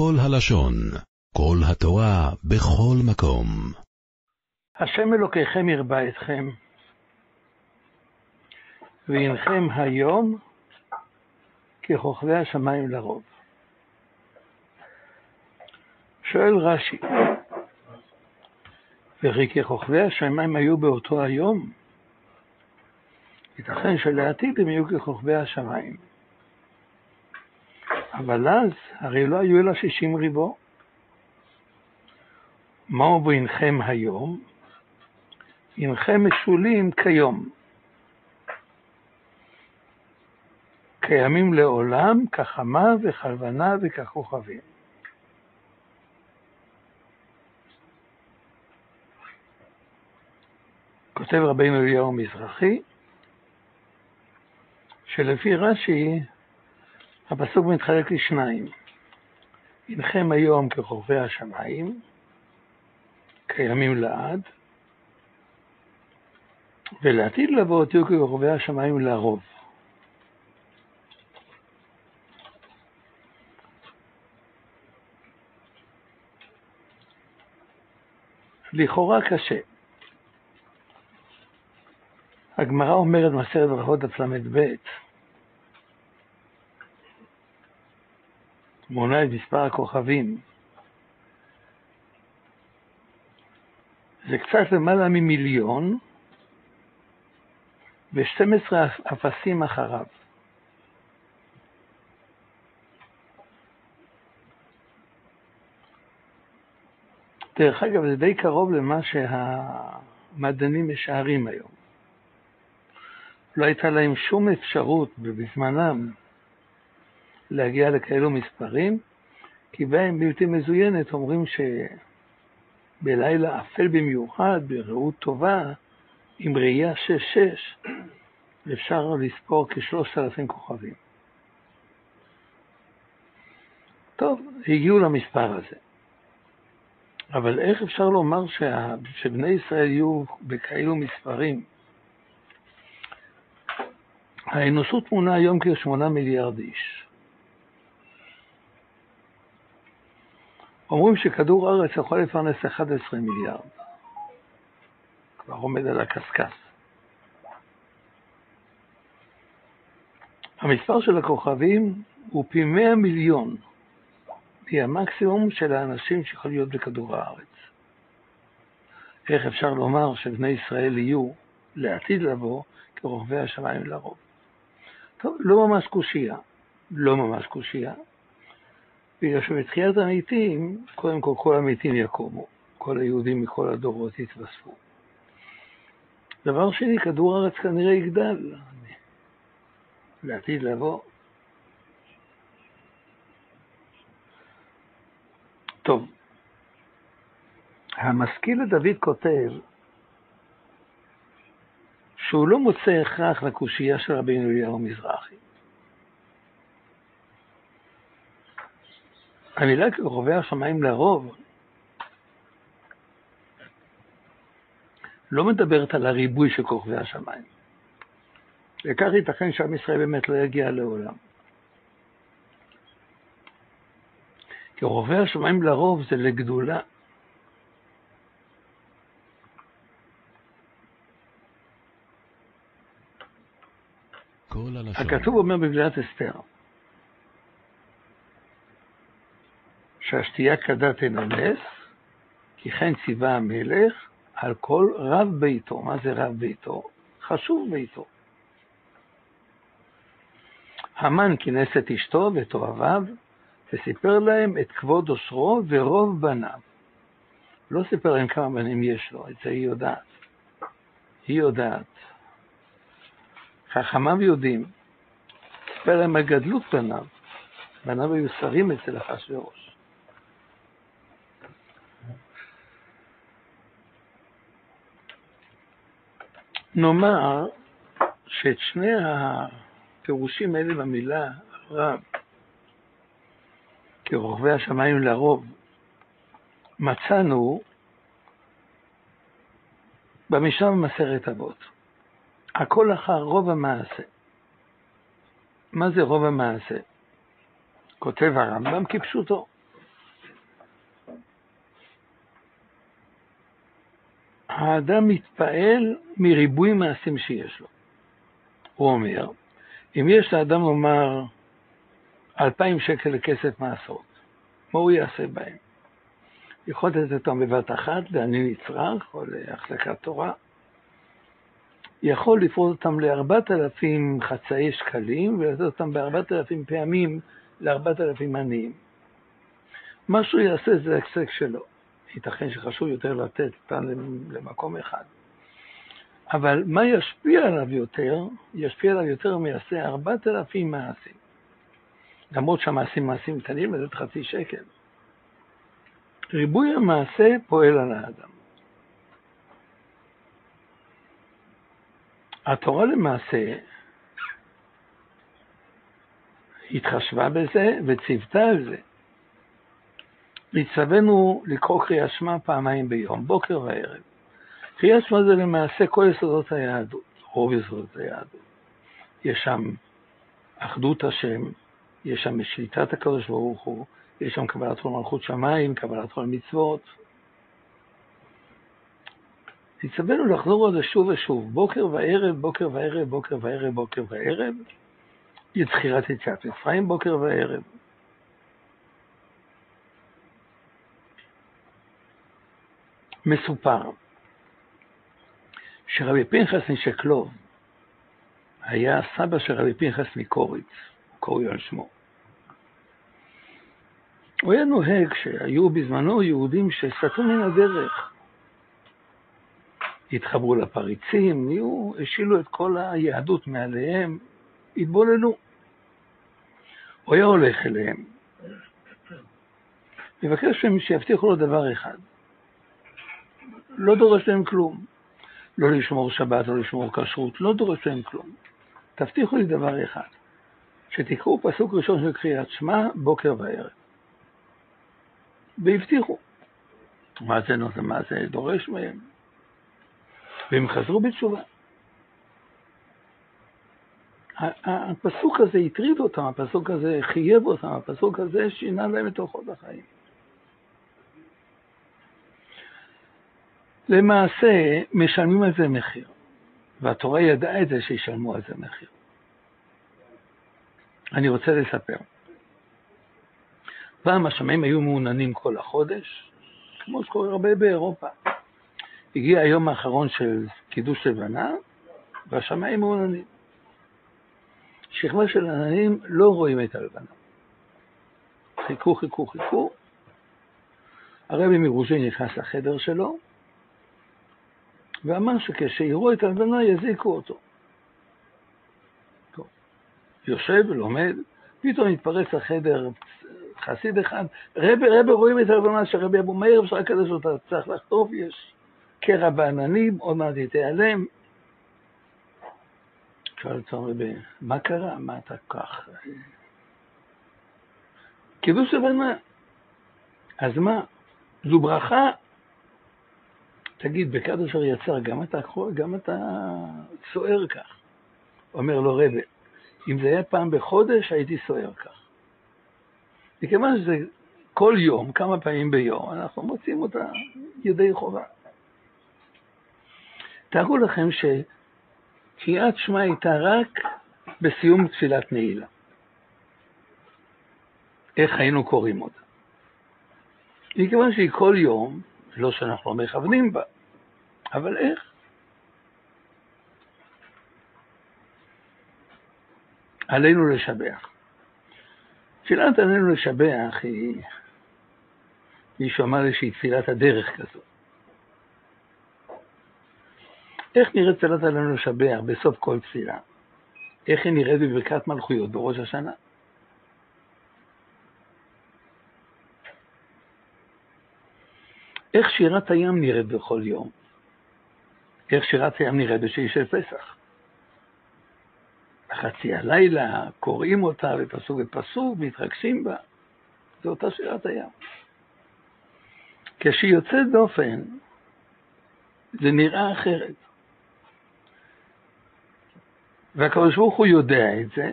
כל הלשון, כל התורה, בכל מקום. השם אלוקיכם ירבה אתכם, והנכם היום ככוכבי השמיים לרוב. שואל רש"י, וכי ככוכבי השמיים היו באותו היום, ייתכן שלעתיד הם יהיו ככוכבי השמיים. אבל אז הרי לא היו אלא שישים ריבו. מהו בינכם היום? הנכם משולים כיום. קיימים לעולם כחמה וכלבנה וככוכבים. כותב רבינו אליהו מזרחי, שלפי רש"י הפסוק מתחלק לשניים. הנכם היום ככוכבי השמיים, קיימים לעד, ולעתיד לבוא תהיו ככוכבי השמיים לרוב. לכאורה קשה. הגמרא אומרת במסכת ברכות דף ל"ב מונה את מספר הכוכבים. זה קצת למעלה ממיליון ו-12 אפסים אחריו. דרך אגב, זה די קרוב למה שהמדענים משערים היום. לא הייתה להם שום אפשרות בזמנם להגיע לכאלו מספרים, כי בהם בלתי מזוינת אומרים שבלילה אפל במיוחד, בראות טובה, עם ראייה 6-6, אפשר לספור כשלושת אלפים כוכבים. טוב, הגיעו למספר הזה. אבל איך אפשר לומר שה... שבני ישראל יהיו בכאלו מספרים? האנושות מונה היום כשמונה מיליארד איש. אומרים שכדור הארץ יכול לפרנס 11 מיליארד. כבר עומד על הקשקש. המספר של הכוכבים הוא פי 100 מיליון מהמקסימום של האנשים שיכולים להיות בכדור הארץ. איך אפשר לומר שבני ישראל יהיו, לעתיד לבוא, כרוכבי השמיים לרוב? טוב, לא ממש קושייה. לא ממש קושייה. בגלל שבתחיית המתים, קודם כל כל המתים יקומו, כל היהודים מכל הדורות יתווספו. דבר שני, כדור הארץ כנראה יגדל לעתיד לבוא. טוב, המשכיל לדוד כותב שהוא לא מוצא הכרח לקושייה של רבינו אליהו מזרחי. המילה כוכבי השמיים לרוב לא מדברת על הריבוי של כוכבי השמיים. וכך ייתכן שעם ישראל באמת לא יגיע לעולם. כוכבי השמיים לרוב זה לגדולה. הכתוב אומר בגלילת אסתר, שהשתייה כדת אינה נס, כי כן ציווה המלך על כל רב ביתו. מה זה רב ביתו? חשוב ביתו. המן כינס את אשתו ואת אוהביו, וסיפר להם את כבוד אושרו ורוב בניו. לא סיפר להם כמה בנים יש לו, את זה היא יודעת. היא יודעת. חכמיו יודעים. סיפר להם על גדלות בניו. בניו היו שרים אצל אחשוורוש. נאמר שאת שני הפירושים האלה במילה רב, כרוכבי השמיים לרוב, מצאנו במשנה במסכת אבות. הכל אחר רוב המעשה. מה זה רוב המעשה? כותב הרמב"ם כפשוטו. האדם מתפעל מריבוי מעשים שיש לו. הוא אומר, אם יש לאדם לומר אלפיים שקל לכסף מעשרות, מה הוא יעשה בהם? יכול לתת אותם בבת אחת לעני נצרך או להחזקת תורה. יכול לפרוט אותם לארבעת אלפים חצאי שקלים ולתת אותם בארבעת אלפים פעמים לארבעת אלפים עניים. מה שהוא יעשה זה ההפסק שלו. ייתכן שחשוב יותר לתת אותם למקום אחד. אבל מה ישפיע עליו יותר? ישפיע עליו יותר מיעשה ארבעת אלפים מעשים. למרות שהמעשים מעשים קטנים, לתת חצי שקל. ריבוי המעשה פועל על האדם. התורה למעשה התחשבה בזה וציוותה על זה. נצטווינו לקרוא קריאת שמע פעמיים ביום, בוקר וערב. קריאת שמע זה למעשה כל יסודות היהדות, רוב יסודות היהדות. יש שם אחדות השם, יש שם שליטת הקדוש ברוך הוא, יש שם קבלת עול מלכות שמיים, קבלת עול מצוות. נצטווינו לחזור על זה שוב ושוב, בוקר וערב, בוקר וערב, בוקר וערב, בוקר וערב, יצחירת יציאת מצרים בוקר וערב. מסופר שרבי פנחס משקלוב היה סבא של רבי פנחס מקוריץ, קורי על שמו. הוא היה נוהג שהיו בזמנו יהודים שסטו מן הדרך. התחברו לפריצים, נהיו, השילו את כל היהדות מעליהם, התבוללו. הוא היה הולך אליהם, מבקש מהם שיבטיחו לו דבר אחד, לא דורש להם כלום. לא לשמור שבת, לא לשמור כשרות, לא דורש להם כלום. תבטיחו לי דבר אחד, שתקראו פסוק ראשון של קריאת שמע בוקר וערב. והבטיחו. מה זה, מה זה דורש מהם? והם חזרו בתשובה. הפסוק הזה הטריד אותם, הפסוק הזה חייב אותם, הפסוק הזה שינה להם את אורחות החיים. למעשה משלמים על זה מחיר, והתורה ידעה את זה שישלמו על זה מחיר. אני רוצה לספר. פעם השמיים היו מעוננים כל החודש, כמו שקורה הרבה באירופה. הגיע היום האחרון של קידוש לבנה, והשמיים מעוננים. שכבה של עננים לא רואים את הלבנה. חיכו, חיכו, חיכו. הרבי מרוז'ין נכנס לחדר שלו, ואמר שכשיראו את הלבנה יזיקו אותו. טוב. יושב ולומד, פתאום מתפרץ לחדר חסיד אחד, רבי רבי רואים את הלבנה של רבי אבו מאיר, אפשר לקדש אותה, צריך לחטוף, יש קרע בעננים, עוד מעט היא תיעלם. שואל אותו רבי, מה קרה? מה אתה כך? קידוש לבנה. אז מה? זו ברכה תגיד, בכד אשר יצר, גם אתה, גם אתה סוער כך. אומר לו רבי, אם זה היה פעם בחודש, הייתי סוער כך. מכיוון שזה כל יום, כמה פעמים ביום, אנחנו מוצאים אותה ידי חובה. תארו לכם שקריאת שמע הייתה רק בסיום תפילת נעילה. איך היינו קוראים אותה? מכיוון שהיא כל יום, לא שאנחנו מכוונים בה, אבל איך? עלינו לשבח. תפילת עלינו לשבח היא, מישהו אמר לי שהיא תפילת הדרך כזאת. איך נראית תפילת עלינו לשבח בסוף כל תפילה? איך היא נראית בברכת מלכויות בראש השנה? איך שירת הים נראית בכל יום? איך שירת הים נראית בשביעי של פסח? בחצי הלילה קוראים אותה בפסוק בפסוק, מתרגשים בה. זו אותה שירת הים. כשהיא יוצאת דופן, זה נראה אחרת. ברוך הוא יודע את זה,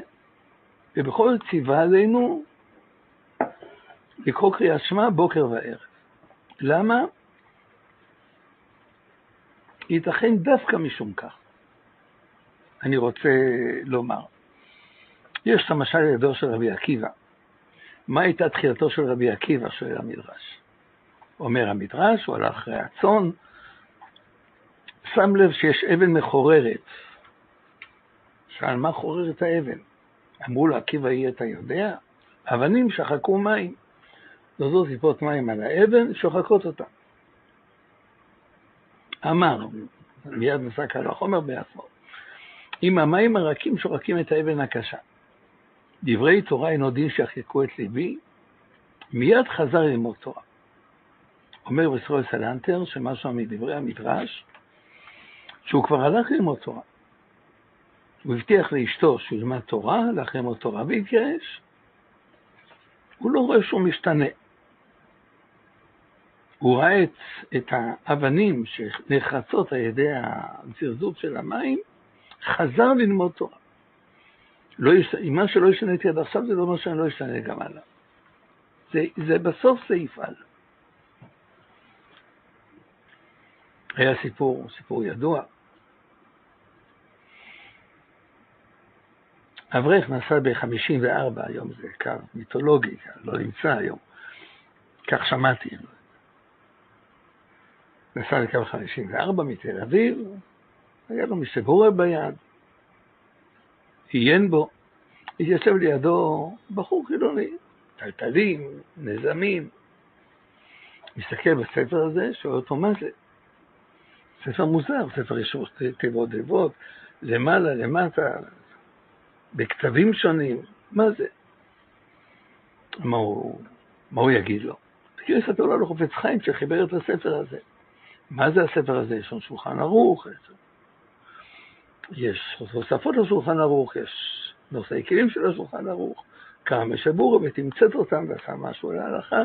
ובכל זאת ציווה עלינו לקרוא קריאת שמע בוקר וערב. למה? ייתכן דווקא משום כך. אני רוצה לומר, יש את המשל הידוע של רבי עקיבא. מה הייתה תחילתו של רבי עקיבא, שואל המדרש? אומר המדרש, הוא הלך אחרי הצאן, שם לב שיש אבן מחוררת. שאל, מה חורר את האבן? אמרו לו, עקיבא היא, אתה יודע? אבנים שחקו מים. נוזרו טיפות מים על האבן, שוחקות אותה. אמר, מיד נסק על החומר בעצמו, אם המים הרכים שוחקים את האבן הקשה. דברי תורה אינו דין שיחקקו את ליבי, מיד חזר ללמוד תורה. אומר בסרוי סלנטר, שמשהו מדברי המדרש, שהוא כבר הלך ללמוד תורה. הוא הבטיח לאשתו שהוא ילמד תורה, הלך ללמוד תורה והתגרש. הוא לא רואה שהוא משתנה. הוא ראה את, האבנים שנחרצות על ידי הזרזות של המים, חזר ללמוד תורה. לא יש... מה שלא השתניתי עד עכשיו זה לא אומר שאני לא אשתנה גם הלאה. זה, זה בסוף זה יפעל. היה סיפור, סיפור ידוע. אברך נסע ב-54, היום זה קו מיתולוגי, לא נמצא היום. כך שמעתי. נסע לקו 54 מתל אביב, היה לו מסגורה ביד, עיין בו, התיישב לידו בחור חילוני, טלטלים, נזמים. מסתכל בספר הזה, שואל אותו מה זה. ספר מוזר, ספר יש תיבות תיבות, למעלה, למטה, בכתבים שונים, מה זה? מה הוא, מה הוא יגיד לו? כאילו יספר לו על החופץ חיים שחיבר את הספר הזה. מה זה הספר הזה? יש לנו שולחן ערוך, יש תוספות לשולחן ערוך, יש נושאי כלים של השולחן ערוך, כמה משבורו ותמצת אותם ועשה משהו להלכה,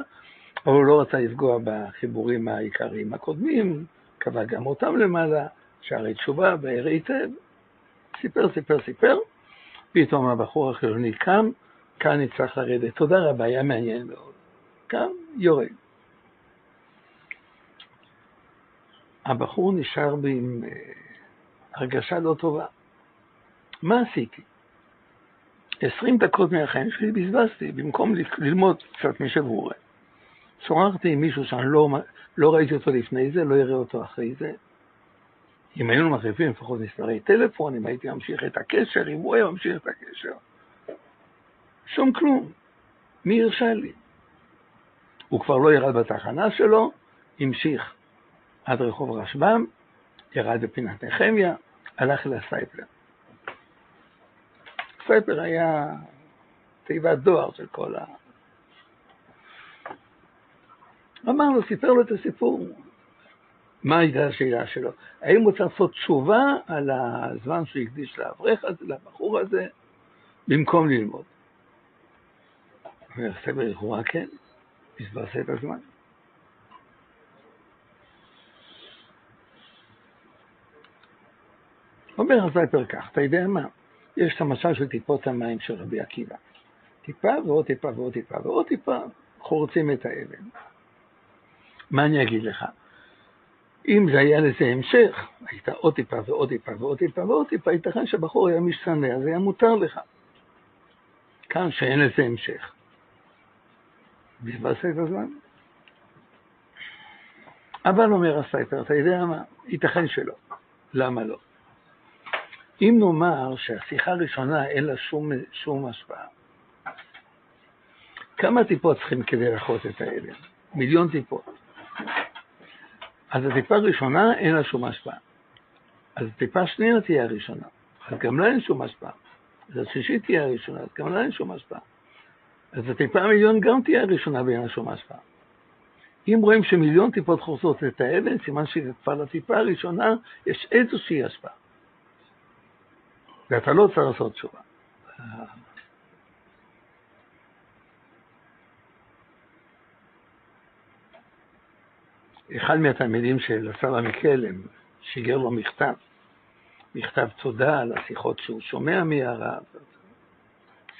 אבל הוא לא רצה לפגוע בחיבורים העיקריים הקודמים, קבע גם אותם למעלה, שערי תשובה, באר היטב, סיפר, סיפר, סיפר, פתאום הבחור החילוני קם, כאן נצטרך לרדת. תודה רבה, היה מעניין מאוד. קם, יורד. הבחור נשאר בי עם אה, הרגשה לא טובה. מה עשיתי? עשרים דקות מהחיים שלי בזבזתי, במקום ללמוד קצת משבורי. שוחחתי עם מישהו שאני לא, לא ראיתי אותו לפני זה, לא אראה אותו אחרי זה. אם היינו מחליפים לפחות מספרי טלפון, אם הייתי ממשיך את הקשר, אם הוא היה ממשיך את הקשר. שום כלום. מי הרשה לי? הוא כבר לא ירד בתחנה שלו, המשיך עד רחוב רשב"ם, ירד בפינת נחמיה, הלך לסייפלר. סייפלר היה תיבת דואר של כל ה... אמר לו, סיפר לו את הסיפור. מה הייתה השאלה שלו? האם הוא צריך לעשות תשובה על הזמן שהוא הקדיש לאברך הזה, לבחור הזה, במקום ללמוד? הוא אומר, לכאורה כן, בזבזת את הזמן. אומר הסייפר כך, אתה יודע מה? יש את המשל של טיפות המים של רבי עקיבא. טיפה ועוד טיפה ועוד טיפה ועוד טיפה חורצים את האבן. מה אני אגיד לך? אם זה היה לזה המשך, היית עוד טיפה ועוד טיפה ועוד טיפה ועוד טיפה, ייתכן שהבחור היה משתנה, אז היה מותר לך. כאן שאין לזה המשך. בזבזת את הזמן. אבל אומר הסייפר, אתה יודע מה? ייתכן שלא. למה לא? אם נאמר שהשיחה הראשונה אין לה שום, שום השפעה, כמה טיפות צריכים כדי לאכות את האבן? מיליון טיפות. אז הטיפה הראשונה אין לה שום השפעה. אז הטיפה השנייה תהיה הראשונה, אז גם לה אין שום השפעה. אז השלישית תהיה הראשונה, אז גם לה אין שום השפעה. אז הטיפה המיליון גם תהיה הראשונה ואין לה שום השפעה. אם רואים שמיליון טיפות חורצות את האבן, סימן שכבר לטיפה הראשונה יש איזושהי השפעה. ואתה לא צריך לעשות תשובה. אחד מהתלמידים של השר המקלם שיגר לו מכתב, מכתב תודה על השיחות שהוא שומע מהרב,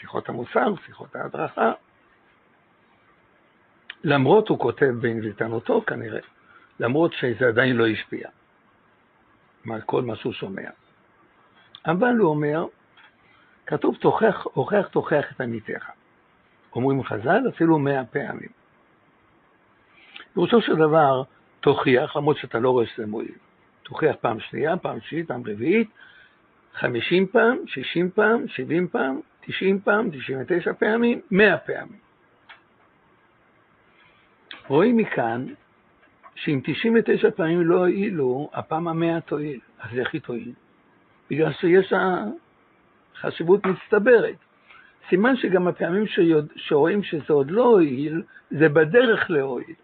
שיחות המוסר, שיחות ההדרכה. למרות, הוא כותב בין לטענותו כנראה, למרות שזה עדיין לא השפיע. כל מה שהוא שומע. אבל הוא אומר, כתוב תוכח, הוכח תוכח את עמיתך. אומרים חז"ל אפילו מאה פעמים. פירושו של דבר, תוכיח, למרות שאתה לא רואה שזה מועיל. תוכיח פעם שנייה, פעם שלישית, פעם רביעית, חמישים פעם, שישים פעם, שבעים פעם, תשעים פעם, תשעים ותשע פעמים, מאה פעמים. רואים מכאן שאם 99 פעמים לא הועילו, הפעם המאה תועיל. אז איך היא תועיל? בגלל שיש חשיבות מצטברת. סימן שגם הפעמים שיוד... שרואים שזה עוד לא הועיל, זה בדרך להועיל.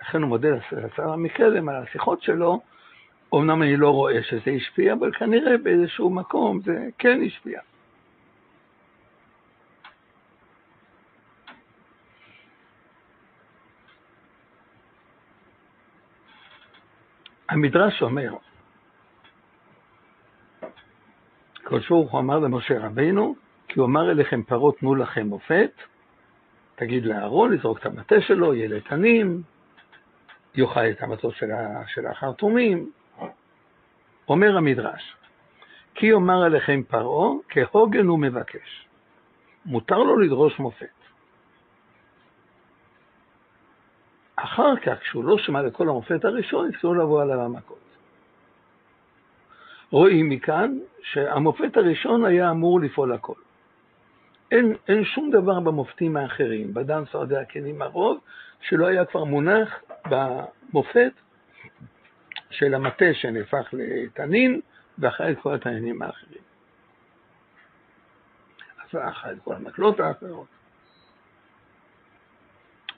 לכן הוא מודה לשר המקלם על השיחות שלו, אמנם אני לא רואה שזה השפיע, אבל כנראה באיזשהו מקום זה כן השפיע. המדרש אומר, הקדוש ברוך הוא אמר למשה רבינו, כי הוא אמר אליכם פרות תנו לכם מופת, תגיד לאהרון לזרוק את המטה שלו, יהיה לתנים, יאכל את המטות של החרטומים. אומר המדרש, כי יאמר אליכם פרעה, כהוגן הוא מבקש. מותר לו לדרוש מופת. אחר כך, כשהוא לא שמע לכל המופת הראשון, התחילו לבוא עליו המכות. רואים מכאן שהמופת הראשון היה אמור לפעול הכל. אין, אין שום דבר במופתים האחרים, בדן שרדי הכנים הרוב, שלא היה כבר מונח במופת של המטה שנהפך לתנין, ואחרי כל התנינים האחרים. אחרי את כל המקלות האחרות.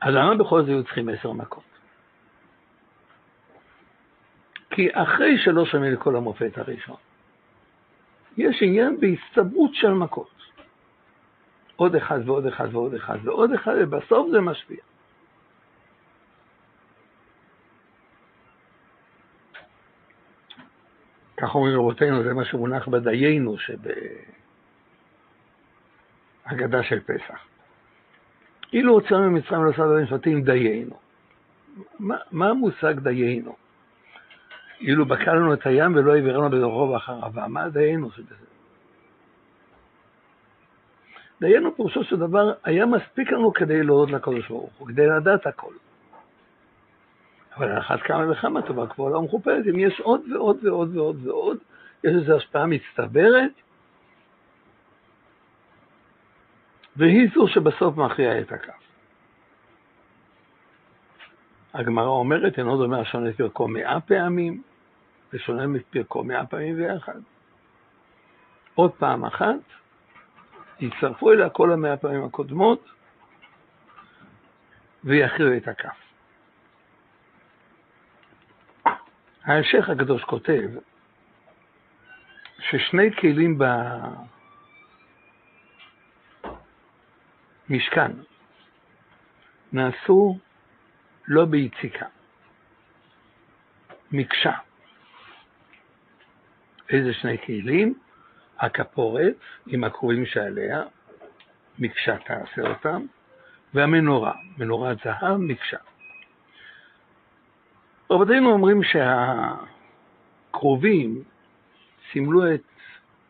אז למה בכל זאת היו צריכים עשר מכות? כי אחרי שלא שומעים לכל המופת הראשון, יש עניין בהצטברות של מכות. עוד אחד ועוד אחד ועוד אחד ועוד אחד, ובסוף זה משפיע. כך אומרים רבותינו, זה מה שמונח בדיינו שבהגדה של פסח. אילו הוצאנו ממצרים לא סבא משפטים דיינו. מה, מה המושג דיינו? אילו בקע לנו את הים ולא העבירנו בדורו ואחריו, מה דיינו שבזה? דיינו פירושו של דבר, היה מספיק לנו כדי להודות לקדוש ברוך הוא, כדי לדעת הכל. אבל על אחת כמה וכמה טובה כבר לא מכופלת, אם יש עוד ועוד ועוד ועוד ועוד, יש לזה השפעה מצטברת, והיא זו שבסוף מכריעה את הכף. הגמרא אומרת, אינו דומה השונה את פרקו מאה פעמים, ושונה מפרקו מאה פעמים ויחד. עוד פעם אחת, יצטרפו אליה כל המאה פעמים הקודמות, ויכריעו את הכף. ההמשך הקדוש כותב ששני כלים במשכן נעשו לא ביציקה, מקשה. איזה שני כלים? הכפורת עם הקרובים שעליה, מקשה תעשה אותם, והמנורה, מנורת זהב, מקשה. רבותינו אומרים שהקרובים סימלו את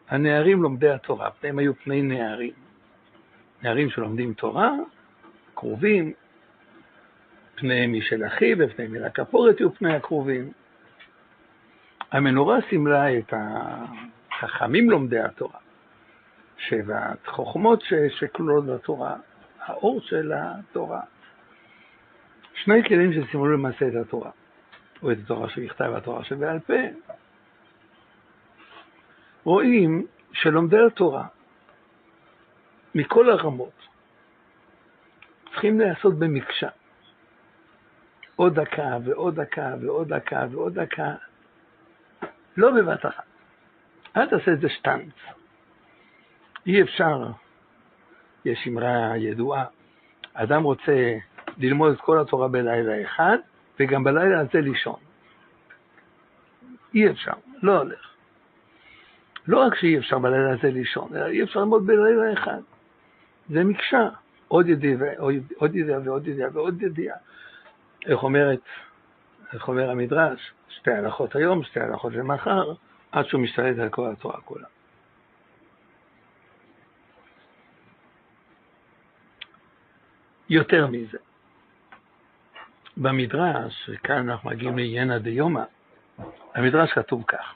הנערים לומדי התורה, פניהם היו פני נערים. נערים שלומדים תורה, קרובים, פניהם משל אחיו ופניהם מן הכפורת יהיו פני הקרובים. המנורה סימלה את החכמים לומדי התורה, שבעת חוכמות שכלולות בתורה, האור של התורה. שני כלים שסימלו למעשה את התורה. או את התורה שבכתב והתורה שבעל פה, רואים שלומדי התורה מכל הרמות צריכים להיעשות במקשה. עוד דקה ועוד דקה ועוד דקה ועוד דקה, לא בבת אחת. אל תעשה את זה שטנץ. אי אפשר, יש אמרה ידועה, אדם רוצה ללמוד את כל התורה בלילה אחד, וגם בלילה הזה לישון. אי אפשר, לא הולך. לא רק שאי אפשר בלילה הזה לישון, אלא אי אפשר ללמוד בלילה אחד. זה מקשה. עוד ידיעה ועוד ידיעה ועוד ידיעה ועוד ידיעה. איך אומרת איך אומר המדרש, שתי הלכות היום, שתי הלכות למחר, עד שהוא משתלט על כל התורה כולה. יותר מזה, במדרש, וכאן אנחנו מגיעים לעניינה דיומא, במדרש כתוב כך: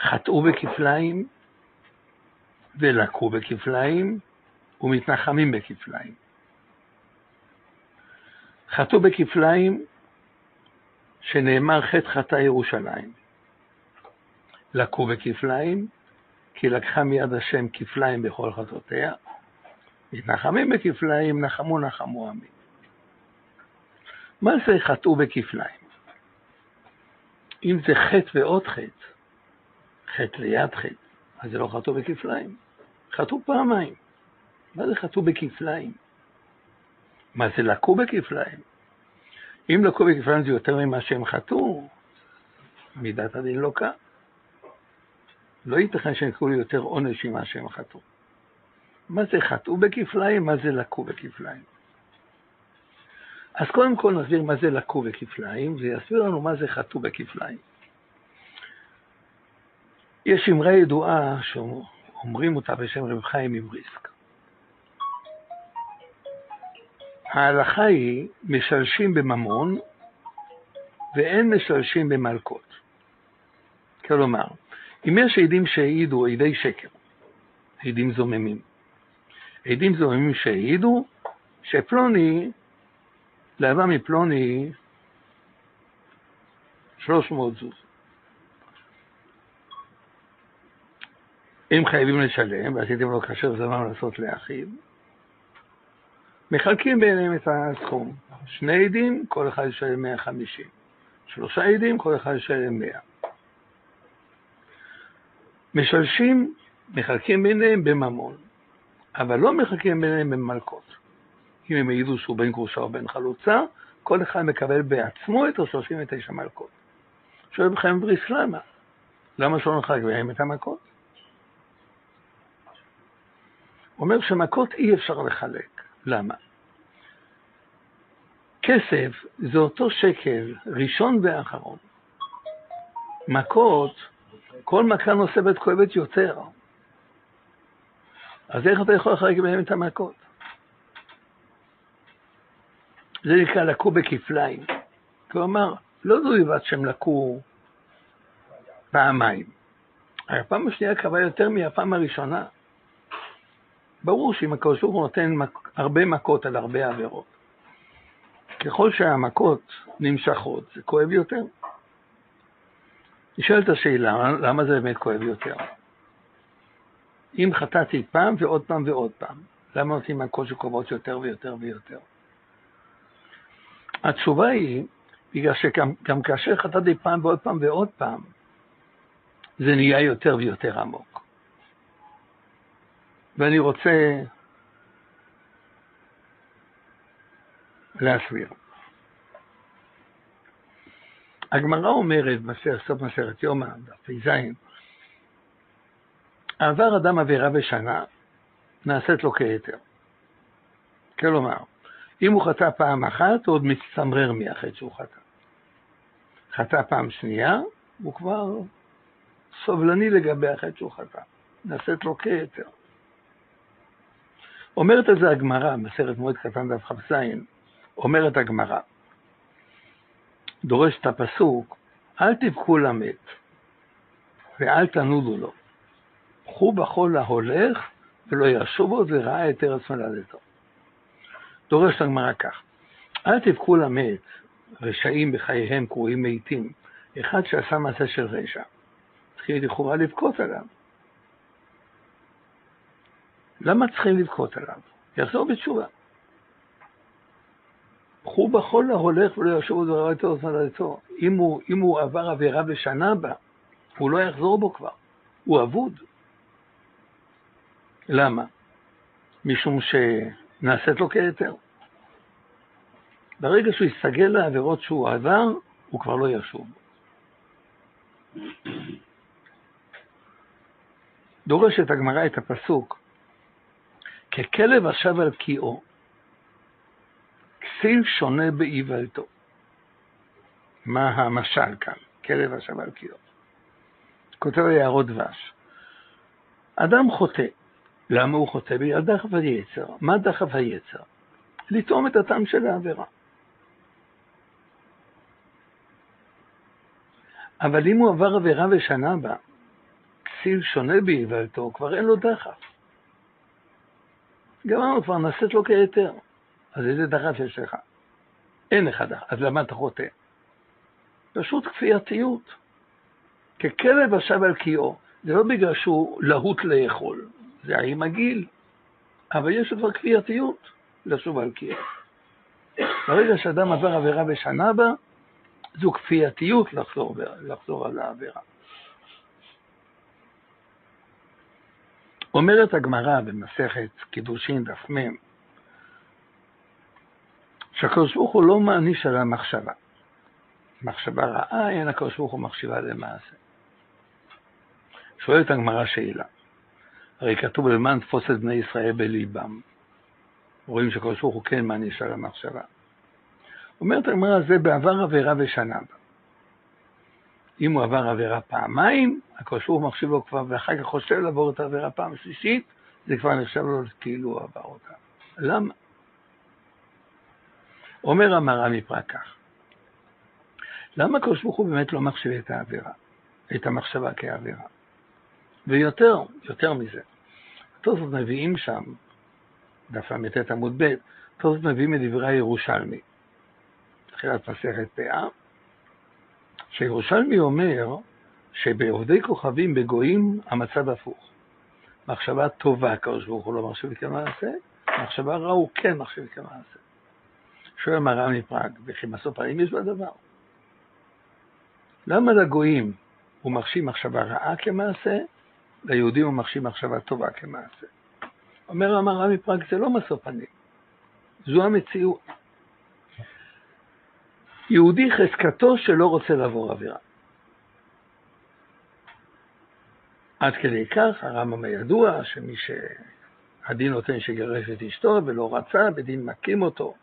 חטאו בכפליים ולקו בכפליים ומתנחמים בכפליים. חטאו בכפליים שנאמר חטא חטא ירושלים. לקו בכפליים כי לקחה מיד השם כפליים בכל חטאותיה. מתנחמים בכפליים נחמו נחמו עמי. מה זה חטאו בכפליים? אם זה חטא ועוד חטא, חטא ליד חטא, אז זה לא חטאו בכפליים. חטאו פעמיים. מה זה חטאו בכפליים? מה זה לקו בכפליים? אם לקו בכפליים זה יותר ממה שהם חטאו, מידת הדין לא קם. לא ייתכן שהם יקראו יותר עונש ממה שהם חטאו. מה זה חטאו בכפליים? מה זה לקו בכפליים? אז קודם כל נסביר מה זה לקו בכפליים, ויסביר לנו מה זה חטאו בכפליים. יש אמרה ידועה שאומרים אותה בשם רב חיים מבריסק. ההלכה היא משלשים בממון ואין משלשים במלקות. כלומר, אם יש עדים שהעידו עדי שקר, עדים זוממים, עדים זוממים שהעידו שפלוני להבה מפלוני 300 זוז. אם חייבים לשלם, ועשיתם לו כאשר זמם לעשות לאחיו, מחלקים ביניהם את הסכום. שני עדים, כל אחד ישלם 150. שלושה עדים, כל אחד ישלם 100. משלשים, מחלקים ביניהם בממון, אבל לא מחלקים ביניהם במלקות. אם הם העידו שהוא בן גרושה או בן חלוצה, כל אחד מקבל בעצמו את ה-39 מלקות. שואל בכם בריס למה? למה שלא נחלק בהם את המכות? אומר שמכות אי אפשר לחלק. למה? כסף זה אותו שקל, ראשון ואחרון. מכות, כל מכה נוספת כואבת יותר. אז איך אתה יכול לחלק בהם את המכות? זה נקרא לקו בכפליים. כלומר, לא זו בלבד שהם לקו פעמיים. הפעם השנייה קבעה יותר מהפעם הראשונה. ברור שאם הקדוש ברוך הוא נותן הרבה מכות על הרבה עבירות, ככל שהמכות נמשכות, זה כואב יותר. נשאלת השאלה, למה זה באמת כואב יותר? אם חטאתי פעם ועוד פעם ועוד פעם, למה נותנים מכות שכואבות יותר ויותר ויותר? התשובה היא, בגלל שגם כאשר חטאתי פעם ועוד פעם ועוד פעם, זה נהיה יותר ויותר עמוק. ואני רוצה להסביר. הגמרא אומרת בסוף מסכת יומא, דף ז', עבר אדם עבירה בשנה, נעשית לו כהיתר. כלומר, אם הוא חטא פעם אחת, הוא עוד מצטמרר מהחטא שהוא חטא. חטא פעם שנייה, הוא כבר סובלני לגבי החטא שהוא חטא. נעשית לו כהיתר. אומרת על זה הגמרא, בסרט מועד קטן דף כ"ז, אומרת הגמרא, דורש את הפסוק, אל תבכו למת ואל תנודו לו. קחו בחול ההולך ולא ישובו וראה את ארץ מולדתו. דורש הגמרא כך, אל תבכו למת, רשעים בחייהם קרויים מתים, אחד שעשה מעשה של רשע, צריכים לכאורה לבכות עליו. למה צריכים לבכות עליו? יחזור בתשובה. קחו בחול להולך ולא ישוב דבריתו ושמאלתו. אם אם הוא עבר עבירה בשנה בה, הוא לא יחזור בו כבר, הוא אבוד. למה? משום שנעשית לו כהיתר. ברגע שהוא יסתגל לעבירות שהוא עבר, הוא כבר לא ישוב. דורשת הגמרא את הפסוק, ככלב השב על קיאו, כסיל שונה באיוולתו. מה המשל כאן? כלב השב על קיאו. כותב יערות דבש. אדם חוטא. למה הוא חוטא? בגלל דחף היצר. מה דחף היצר? לטעום את הטעם של העבירה. אבל אם הוא עבר עבירה ושנה בה, כסיל שונה באיוולתו, כבר אין לו דחף. גמרנו כבר, נעשית לו כהיתר. אז איזה דחף יש לך? אין לך דחף. אז למה אתה חוטא? פשוט כפייתיות. ככלב השב על קיאו. זה לא בגלל שהוא להוט לאכול, זה עם הגיל. אבל יש כבר כפייתיות לשוב על קיאו. ברגע שאדם עבר עבירה בשנה בה, זו כפייתיות לחזור, לחזור על העבירה. אומרת הגמרא במסכת קידושין דף מ' שהקדוש ברוך הוא לא מעניש על המחשבה. מחשבה רעה, אין הקדוש ברוך הוא מחשיבה למעשה. שואלת הגמרא שאלה, הרי כתוב למען תפוס את בני ישראל בליבם. רואים שהקדוש ברוך הוא כן מעניש על המחשבה. אומרת הגמרא, זה בעבר עבירה ושנה בה. אם הוא עבר עבירה פעמיים, הקדוש ברוך הוא מחשיב לו כבר, ואחר כך חושב לעבור את העבירה פעם שלישית, זה כבר נחשב לו כאילו הוא עבר אותה. למה? אומר המרא מפרק כך, למה הקדוש ברוך הוא באמת לא מחשיב את העבירה, את המחשבה כעבירה? ויותר, יותר מזה, תוספות מביאים שם, דף ל"ט עמוד ב', תוספות מביאים את דברי הירושלמי, תחילת מסכת פאה, שירושלמי אומר שבעובדי כוכבים בגויים המצב הפוך. מחשבה טובה, הקדוש ברוך הוא לא מחשיב כמעשה, מחשבה רעה הוא כן מחשיב כמעשה. שואל מרן מפראג, וכי בסוף האם יש בדבר? למה לגויים הוא מחשיב מחשבה רעה כמעשה, ליהודים הוא מחשיב מחשבה טובה כמעשה? אומר המרן מפראג, זה לא משוא פנים, זו המציאות. יהודי חזקתו שלא רוצה לעבור עבירה. עד כדי כך, הרמב"ם הידוע, שמי שהדין נותן שיגרש את אשתו ולא רצה, בדין מכים אותו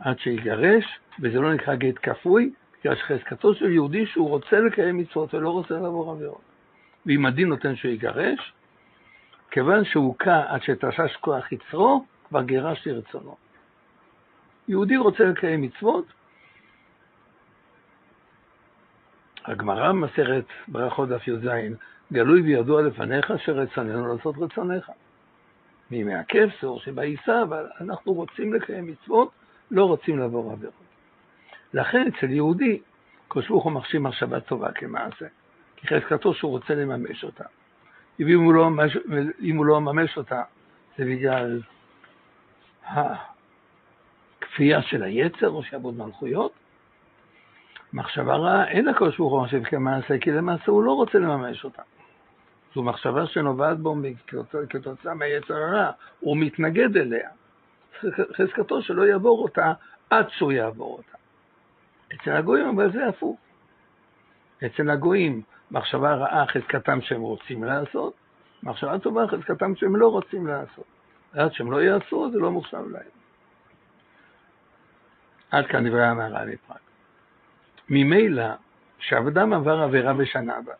עד שיגרש, וזה לא נקרא גט כפוי, בגלל שחזקתו של יהודי שהוא רוצה לקיים מצוות ולא רוצה לעבור עבירות. ואם הדין נותן שהוא יגרש, כיוון שהוא הוכה עד שתשש כוח יצרו, כבר גירש לרצונו. יהודי רוצה לקיים מצוות, הגמרא במסכת ברכות דף י"ז, גלוי וידוע לפניך שרצוננו לעשות רצונך. מימי הכפסור שבעיסה, אבל אנחנו רוצים לקיים מצוות, לא רוצים לעבור עבירות. לכן אצל יהודי, קדוש ברוך הוא מחשיב מחשבה טובה כמעשה, כי חזקתו שהוא רוצה לממש אותה. ואם הוא לא ממש, אם הוא לא ממש אותה, זה בגלל הכפייה של היצר או שעבוד מלכויות, מחשבה רעה, אין לקדוש ברוך הוא מחשב כמעשה, כי למעשה הוא לא רוצה לממש אותה. זו מחשבה שנובעת בו כתוצאה מהיצר הרע, הוא מתנגד אליה. חזקתו שלא יעבור אותה עד שהוא יעבור אותה. אצל הגויים אבל זה הפוך. אצל הגויים מחשבה רעה חזקתם שהם רוצים לעשות, מחשבה טובה חזקתם שהם לא רוצים לעשות. עד שהם לא יעשו זה לא מוחשב להם. עד כאן דברי המערה מפראג. ממילא, כשאדם עבר עבירה בשנה בה,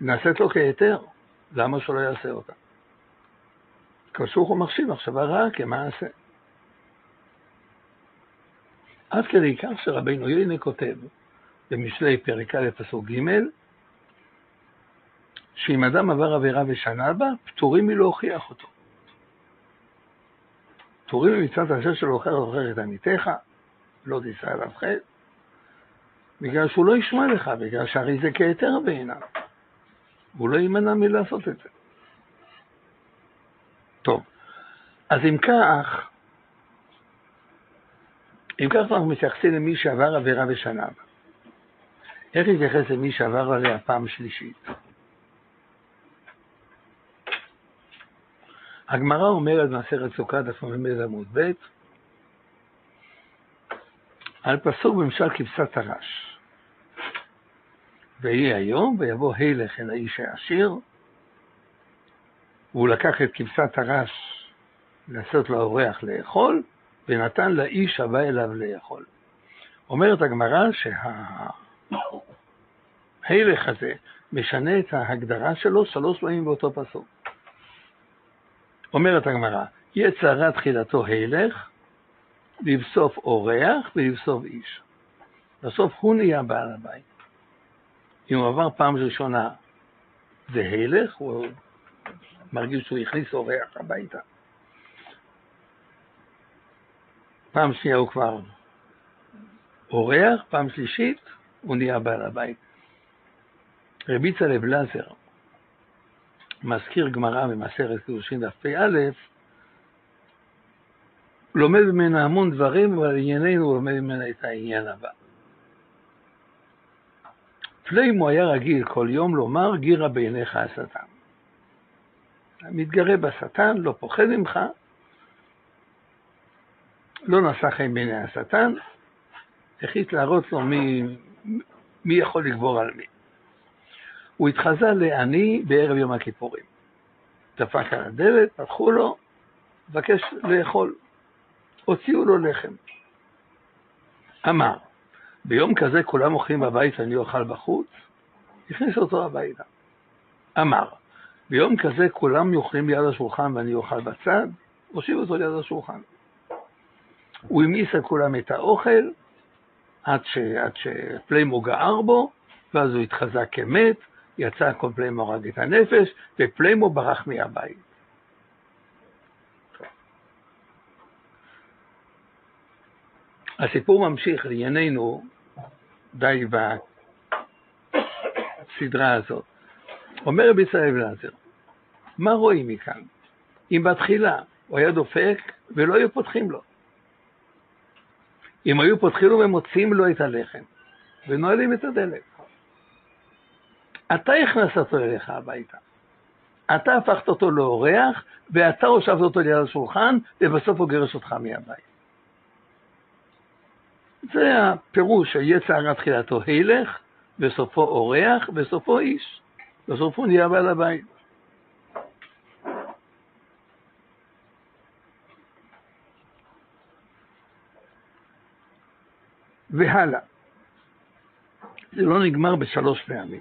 נעשית לו כהיתר, למה שלא יעשה אותה? הוא מחשיב מחשבה רעה כמעשה. עד כדי כך שרבינו יינה כותב במשלי פרק א' פסוק ג' שאם אדם עבר עבירה ושנה בה, פטורים מלהוכיח אותו. פטורים ממצוות השם שלו הוכר זוכר את עמיתך, לא תישא עליו חטא, בגלל שהוא לא ישמע לך, בגלל שהרי זה כהיתר בעיניו. הוא לא יימנע מלעשות את זה. טוב, אז אם כך, אם כך אנחנו מתייחסים למי שעבר עבירה בשנה. איך להתייחס למי שעבר עליה פעם שלישית? הגמרא אומרת במסכת סוכה דף מ"ב עמוד ב' על פסוק במשל כבשת הרש. ויהי היום, ויבוא הילך אל האיש העשיר, והוא לקח את כבשת הרש לעשות לאורח לאכול, ונתן לאיש הבא אליו לאכול. אומרת הגמרא שההלך הזה משנה את ההגדרה שלו שלוש פעמים באותו פסוק. אומרת הגמרא, יצרה תחילתו הלך, לבסוף אורח ולבסוף איש. בסוף הוא נהיה בעל הבית. אם הוא עבר פעם ראשונה זה הלך, הוא מרגיש שהוא הכניס אורח הביתה. פעם שנייה הוא כבר אורח, פעם שלישית הוא נהיה בעל הבית. רבי צלב לזר מזכיר גמרא במסכת קידושין דף פ"א, לומד ממנה המון דברים, אבל ענייננו לומד ממנה את העניין הבא. פליימו היה רגיל כל יום לומר גירה בעיניך השטן. מתגרה בשטן, לא פוחד ממך, לא נשא חן בעיני השטן, החליט להראות לו מי, מי יכול לגבור על מי. הוא התחזה לעני בערב יום הכיפורים. דפק על הדלת, פתחו לו, מבקש לאכול. הוציאו לו לחם. אמר, ביום כזה כולם אוכלים בבית ואני אוכל בחוץ? הכניס אותו הביתה. אמר, ביום כזה כולם אוכלים ליד השולחן ואני אוכל בצד? הושיב אותו ליד השולחן. הוא המיס על כולם את האוכל עד, ש, עד שפליימו גער בו, ואז הוא התחזק כמת, יצא כל פליימו הרג את הנפש, ופליימו ברח מהבית. הסיפור ממשיך לענייננו די בסדרה הזאת. אומר רבי ישראל בלעזר, מה רואים מכאן? אם בתחילה הוא היה דופק ולא היו פותחים לו. אם היו פותחים לו ומוציאים לו את הלחם ונועלים את הדלת. אתה הכנסת אותו אליך הביתה. אתה הפכת אותו לאורח, ואתה הושבת אותו ליד השולחן, ובסוף הוא גירש אותך מהבית. זה הפירוש של יצר תחילתו הילך, וסופו אורח, וסופו איש. בסופו נהיה בעל הבית. והלאה. זה לא נגמר בשלוש פעמים.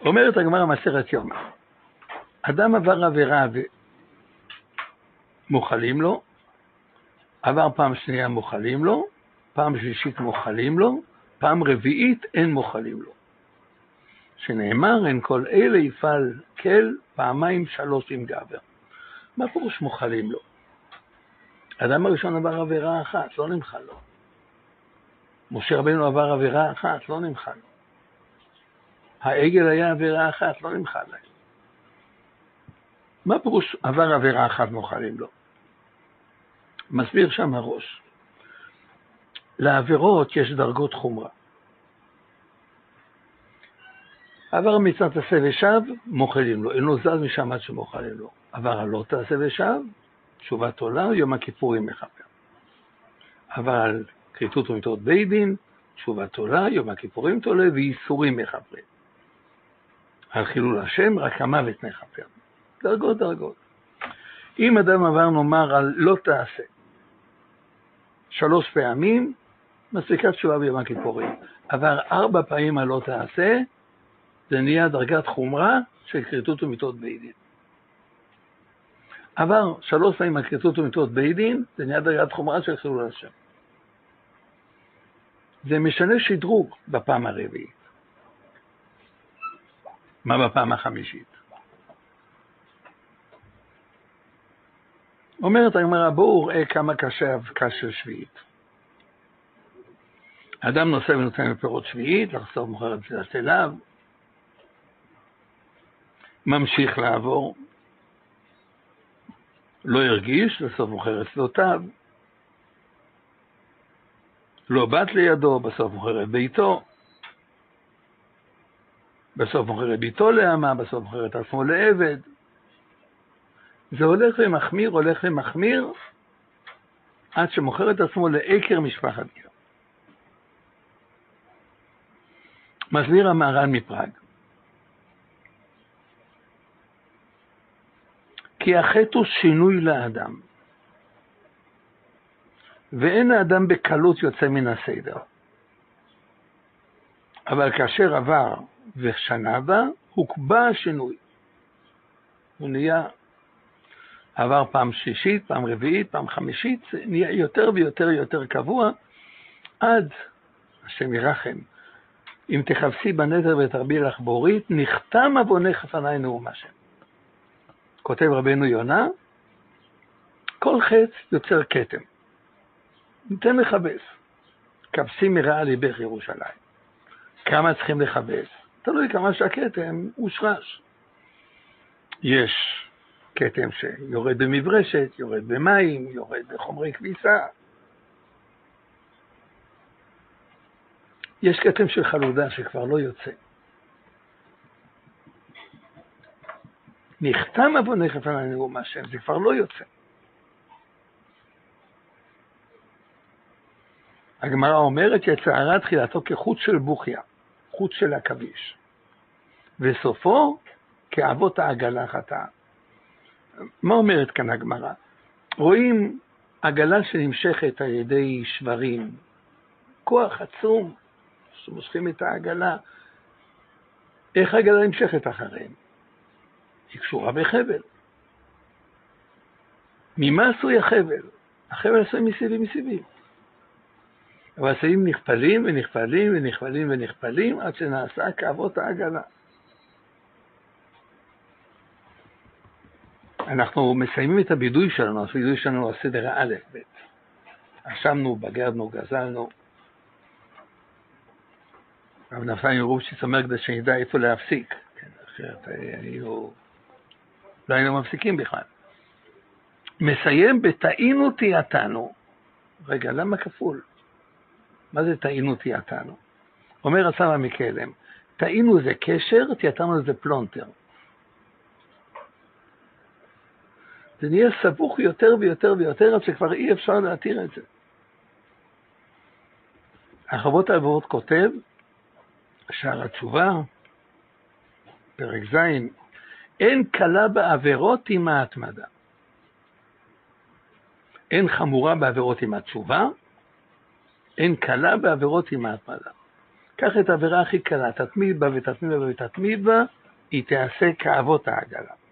אומרת הגמרא מסכת יומא, אדם עבר עבירה ומוחלים לו, עבר פעם שנייה מוחלים לו, פעם שלישית מוחלים לו, פעם רביעית אין מוחלים לו. שנאמר, אין כל אלה יפעל כל פעמיים שלוש עם גבר. מה פירוש מוחלים לו? האדם הראשון עבר עבירה אחת, לא נמחל לו. משה רבנו עבר עבירה אחת, לא נמחל לו. העגל היה עבירה אחת, לא נמחל להם. מה פירוש עבר עבירה אחת מוחלים לו? מסביר שם הראש. לעבירות יש דרגות חומרה. עבר מצוות תעשה ושב, מוחלים לו, אין לו זז משם עד שמוחלים לו. עבר הלא תעשה ושב, תשובת עולה, יום הכיפורים מכפר. עבר על כריתות ומיתות בית דין, תשובת עולה, יום הכיפורים תולה, וייסורים מכפרים. על חילול השם, רק המוות מכפר. דרגות דרגות. אם אדם עבר נאמר על לא תעשה, שלוש פעמים, מספיקה תשובה ביום הכיפורים. עבר ארבע פעמים על לא תעשה, זה נהיה דרגת חומרה של כריתות ומיתות בית דין. עבר שלוש פעמים על כריתות ומיתות בית דין, זה נהיה דרגת חומרה של חילול השם. זה משנה שדרוג בפעם הרביעית. מה בפעם החמישית? אומרת הגמרא, בואו ראה כמה קשה אבקה של שביעית. אדם נושא ונותן לפירות שביעית, לחשוף מוכר את פסילת אליו, ממשיך לעבור, לא הרגיש, בסוף מוכר את שדותיו, לא בת לידו, בסוף מוכר את ביתו, בסוף מוכר את ביתו לאמה, בסוף מוכר את עצמו לעבד. זה הולך ומחמיר, הולך ומחמיר, עד שמוכר את עצמו לעקר משפחת גר. מסביר המהר"ן מפראג. כי החטא הוא שינוי לאדם. ואין האדם בקלות יוצא מן הסדר. אבל כאשר עבר ושנה בה, הוקבע השינוי. הוא נהיה, עבר פעם שלישית, פעם רביעית, פעם חמישית, נהיה יותר ויותר יותר קבוע, עד, השם ירחם, אם תכבסי בנדר ותרבי לך בורית, נחתם עוונך לפניי נאום השם. כותב רבנו יונה, כל חץ יוצר כתם. ניתן לכבס. כבסי מרעה ליבך ירושלים. כמה צריכים לכבס? תלוי כמה שהכתם הושרש. יש כתם שיורד במברשת, יורד במים, יורד בחומרי כביסה. יש כתם של חלודה שכבר לא יוצא. נחתם עוונך לפני נאום השם, זה כבר לא יוצא. הגמרא אומרת יצערה תחילתו כחוט של בוכיה, חוט של עכביש, וסופו כאבות העגלה חטאה. מה אומרת כאן הגמרא? רואים עגלה שנמשכת על ידי שברים, כוח עצום שמושכים את העגלה. איך העגלה נמשכת אחריהם? היא קשורה בחבל. ממה עשוי החבל? החבל עשוי מסיבים מסיבים. אבל הסיבים נכפלים ונכפלים ונכפלים ונכפלים עד שנעשה כאבות העגלה. אנחנו מסיימים את הבידוי שלנו, הבידוי שלנו הוא הסדר האלף-בית. אשמנו, בגרנו, גזלנו. רב נפתלי רובשיץ אומר כדי שנדע איפה להפסיק, כן, אחרת היינו, לא היינו מפסיקים בכלל. מסיים בטעינו תיעתנו. רגע, למה כפול? מה זה טעינו תיעתנו? אומר הסבא מקלם, טעינו זה קשר, תיעתנו זה פלונטר. זה נהיה סבוך יותר ויותר ויותר, עד שכבר אי אפשר להתיר את זה. החוות העברות כותב, שער התשובה, פרק ז', אין קלה בעבירות עם ההתמדה. אין חמורה בעבירות עם התשובה, אין קלה בעבירות עם ההתמדה. קח את העבירה הכי קלה, תתמיד בה ותתמיד בה ותתמיד בה, היא תיעשה כאבות העגלה.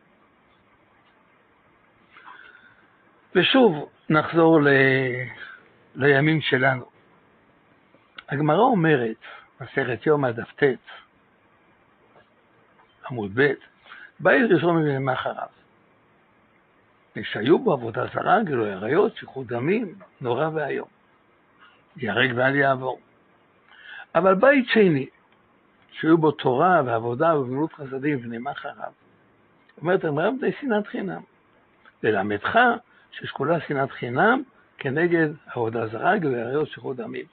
ושוב, נחזור ל... לימים שלנו. הגמרא אומרת, בסרט יום הדף ט', עמוד ב', בית ראשון מימי אחריו. שהיו בו עבודה זרה, גילוי עריות, שפיכות דמים, נורא ואיום. ייהרג ואל יעבור. אבל בית שני, שהיו בו תורה ועבודה וגמילות חסדים ונאמר אחריו, אומרת הגמרא בני שנאת חינם. ללמדך ששקולה שנאת חינם כנגד עבודה זרה, עריות, שפיכות דמים.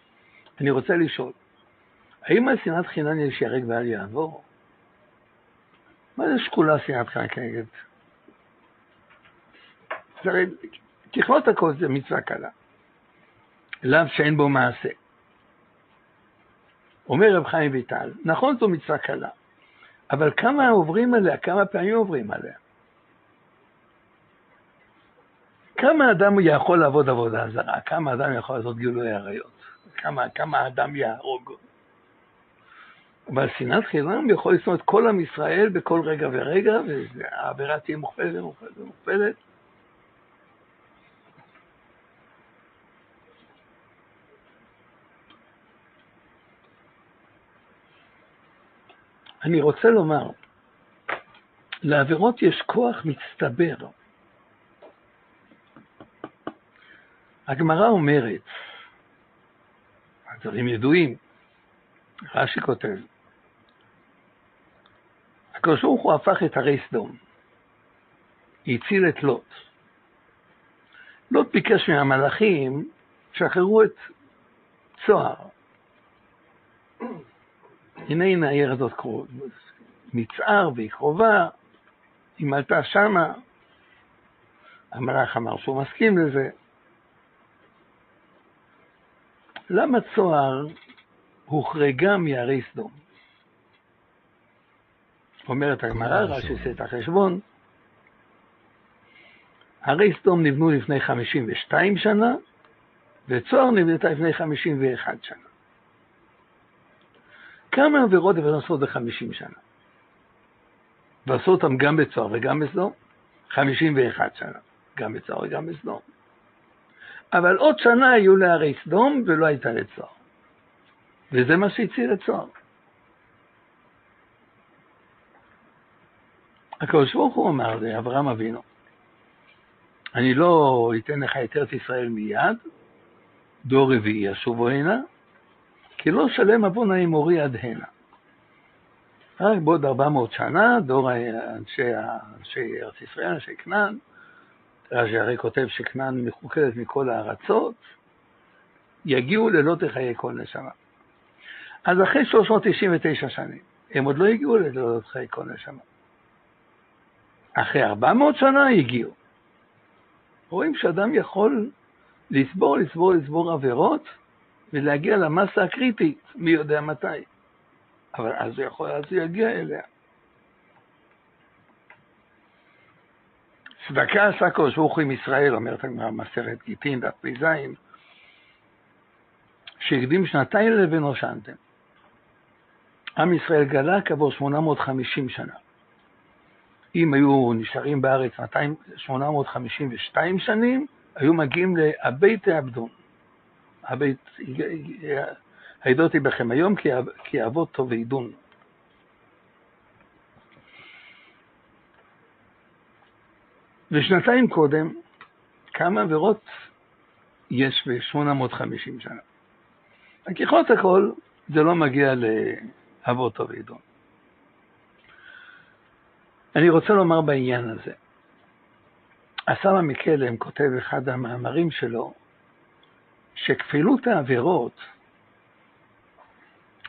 אני רוצה לשאול, האם על שנאת חינם יש ייהרג ואל יעבור? מה זה שקולה שנאת חינם כנגד? הרי, ככלות הכל זה מצווה קלה. לאו שאין בו מעשה. אומר רב חיים ויטל, נכון זו מצווה קלה, אבל כמה עוברים עליה, כמה פעמים עוברים עליה? כמה אדם יכול לעבוד עבודה זרה? כמה אדם יכול לעשות גילוי עריות? כמה, כמה אדם יהרוג? אבל שנאת חינם יכול לשנוא את כל עם ישראל בכל רגע ורגע, והעבירה תהיה מוכפלת ומוכפלת ומוכפלת. אני רוצה לומר, לעבירות יש כוח מצטבר. הגמרא אומרת, הדברים ידועים, רש"י כותב, הקדוש ברוך הוא הפך את הרי סדום, הציל את לוט. לוט ביקש מהמלאכים, שחררו את צוהר. הנה הנה העיר הזאת מצער והיא קרובה, היא מלטה שמה. המלאך אמר שהוא מסכים לזה. למה צוהר הוחרגה מהרי סדום? אומרת הגמרא, רש"י עושה את החשבון, הרי סדום נבנו לפני 52 שנה, וצוהר נבנתה לפני 51 שנה. כמה עבירות אפשר לעשות ב-50 שנה? ועשו אותם גם בצוהר וגם בסדום? 51 שנה, גם בצוהר וגם בסדום. אבל עוד שנה היו להרי סדום ולא הייתה לצוהר. וזה מה שהציל את צוהר. הקדוש ברוך הוא אמר לאברהם אבינו, אני לא אתן לך את ארץ ישראל מיד, דור רביעי ישובו הנה, כי לא שלם עוון האמורי עד הנה. רק בעוד 400 שנה, דור אנשי, אנשי ארץ ישראל, אנשי כנען, רש"י הרי כותב שכנען מחוקדת מכל הארצות, יגיעו ללא תחיי כל נשמה. אז אחרי 399 שנים, הם עוד לא הגיעו ללא תחיי כל נשמה. אחרי 400 שנה הגיעו. רואים שאדם יכול לסבור, לסבור, לסבור עבירות ולהגיע למסה הקריטית, מי יודע מתי. אבל אז הוא יכול, אז הוא יגיע אליה. צדקה עשה הקדוש ברוך הוא עם ישראל, אומרת הגמרא מסכת גיטין, דף פ"ז, שהקדים שנתיים לבין ראשנתם. עם ישראל גלה כעבור 850 שנה. אם היו נשארים בארץ 852 שנים, היו מגיעים לבית העבדון. הבית, העדותי בכם היום כי אבות טוב ועידון. ושנתיים קודם, כמה עבירות יש ב-850 שנה. ככלות הכל, זה לא מגיע לאבות טוב ועידון. אני רוצה לומר בעניין הזה, הסבא מקלם כותב אחד המאמרים שלו, שכפילות העבירות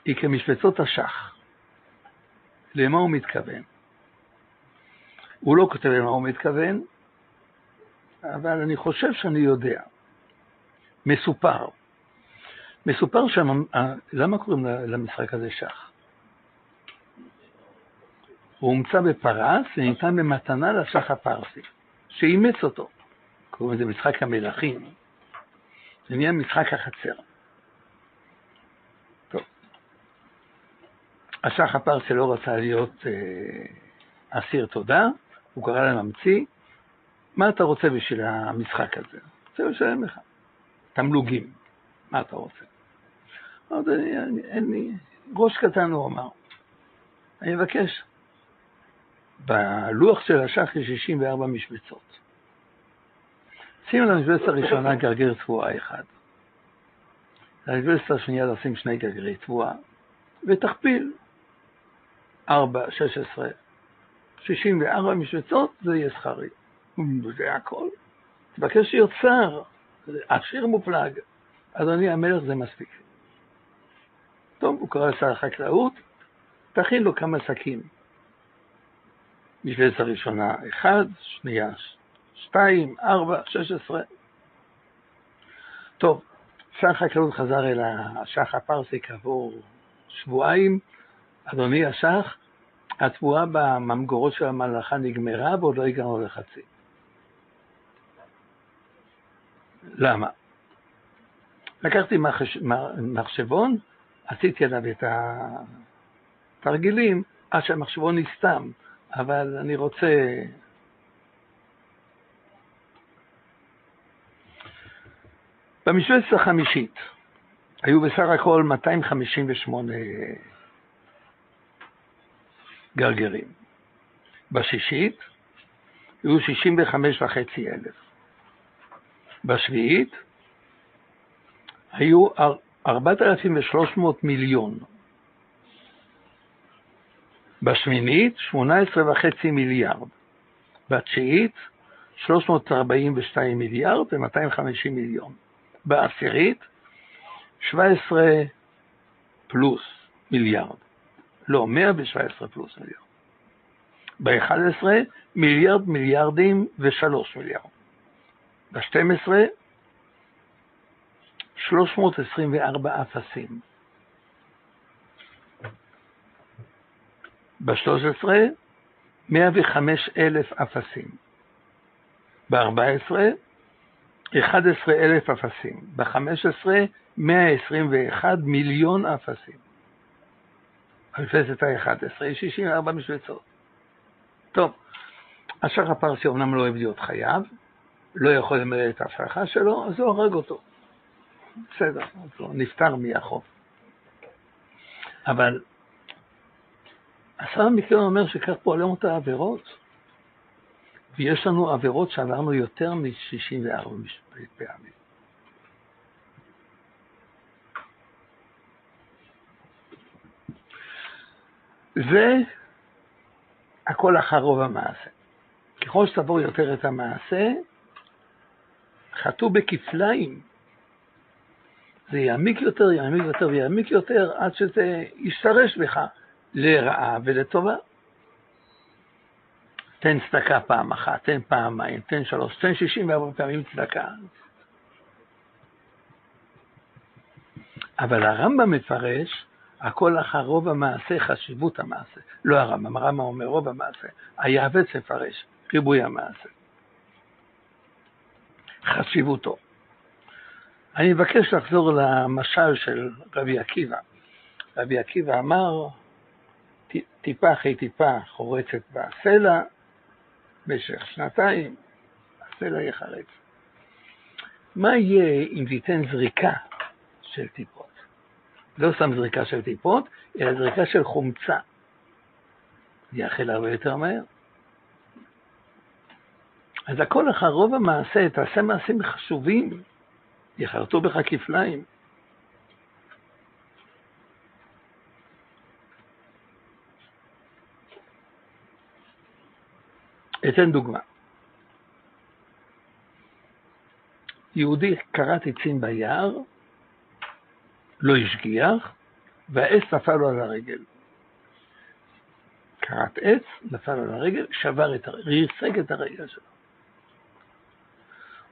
היא כמשבצות השח. למה הוא מתכוון? הוא לא כותב למה הוא מתכוון, אבל אני חושב שאני יודע. מסופר. מסופר שם, למה קוראים למשחק הזה שח? הוא הומצא בפרס וניתן במתנה לשח הפרסי, שאימץ אותו. קוראים לזה משחק המלכים. זה נהיה משחק החצר. טוב. השח הפרסי לא רצה להיות אה, אסיר תודה, הוא קרא לממציא, מה אתה רוצה בשביל המשחק הזה? רוצה לשלם לך. תמלוגים, מה אתה רוצה? אמרתי, אין לי, ראש קטן הוא אמר, אני מבקש. בלוח של השח יש 64 משבצות. שים למשבצת הראשונה גרגר תבואה אחד. למשבצת השנייה לשים שני גרגרי תבואה, ותכפיל 4, 16, 64 משבצות, זה יהיה שכרי. זה הכל. תבקש שר, עשיר מופלג. אדוני המלך זה מספיק. טוב, הוא קרא לשר החקלאות, תכין לו כמה שקים. משבצת הראשונה אחד, שנייה שתיים, ארבע, שש עשרה. טוב, שר החקלאות חזר אל השח הפרסי כעבור שבועיים. אדוני השח, התבואה בממגורות של המלאכה נגמרה ועוד לא הגענו לחצי. למה? לקחתי מחשבון, עשיתי עליו את התרגילים, עד שהמחשבון נסתם, אבל אני רוצה... במשבצת החמישית היו בסך הכל 258 גרגרים. בשישית היו 65 וחצי אלף. בשביעית היו 4,300 מיליון. בשמינית 18 וחצי מיליארד. בתשיעית 342 מיליארד ו-250 מיליון. בעשירית 17 פלוס מיליארד. לא, 117 פלוס מיליארד. ב-11 מיליארד מיליארדים ושלוש מיליארד. ב-12 324 אפסים. ב-13 105 אלף אפסים. ב-14 11 אלף אפסים, ב-15 121 מיליון אפסים. המפלסת ה-11 היא 64 משבצות. טוב, השח הפרסי אומנם לא אוהב להיות חייב, לא יכול למלא את ההבטחה שלו, אז הוא הורג אותו. בסדר, אז הוא נפטר מהחוב. אבל השר המקרה אומר שכך פועלים אותה עבירות, ויש לנו עבירות שעברנו יותר מ-64 פעמים. זה הכל אחר רוב המעשה. ככל שתעבור יותר את המעשה, חטאו בכפליים. זה יעמיק יותר, יעמיק יותר ויעמיק יותר, עד שזה ישתרש בך לרעה ולטובה. תן צדקה פעם אחת, תן פעמיים, תן שלוש, תן שישים וארבע פעמים צדקה. אבל הרמב"ם מפרש, הכל אחר רוב המעשה, חשיבות המעשה. לא הרמב"ם, הרמב"ם אומר רוב המעשה. היעבץ מפרש, ריבוי המעשה. חשיבותו. אני מבקש לחזור למשל של רבי עקיבא. רבי עקיבא אמר, טיפה אחרי טיפה חורצת בסלע, במשך שנתיים, הסלע יחרץ. מה יהיה אם תיתן זריקה של טיפות? לא סתם זריקה של טיפות, אלא זריקה של חומצה. יאכל הרבה יותר מהר. אז הכל לך, רוב המעשה, תעשה מעשים חשובים, יחרטו בך כפליים. אתן דוגמה. יהודי כרת עצים ביער, לא השגיח, והעץ נפל לו על הרגל. כרת עץ, נפל על הרגל, שבר את הרגל, ריסק את הרגל שלו.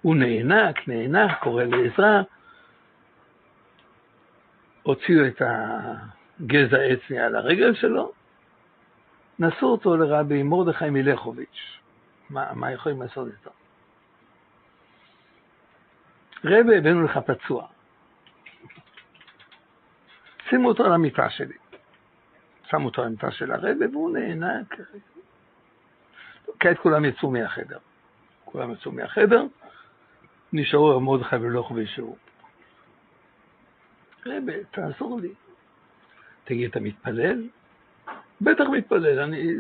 הוא נאנק, נאנק, קורא לעזרה, הוציאו את הגזע עץ מעל הרגל שלו, נשאו אותו לרבי מרדכי מלכוביץ'. מה, מה יכולים לעשות איתו? רבי, הבאנו לך פצוע. שימו אותו על המיטה שלי. שמו אותו על המיטה של הרבי והוא נאנק. כעת כולם יצאו מהחדר. כולם יצאו מהחדר, נשארו מרדכי ולכוביץ' שהוא. רבי, תעזור לי. תגיד, אתה מתפלל? בטח מתפלל, אני,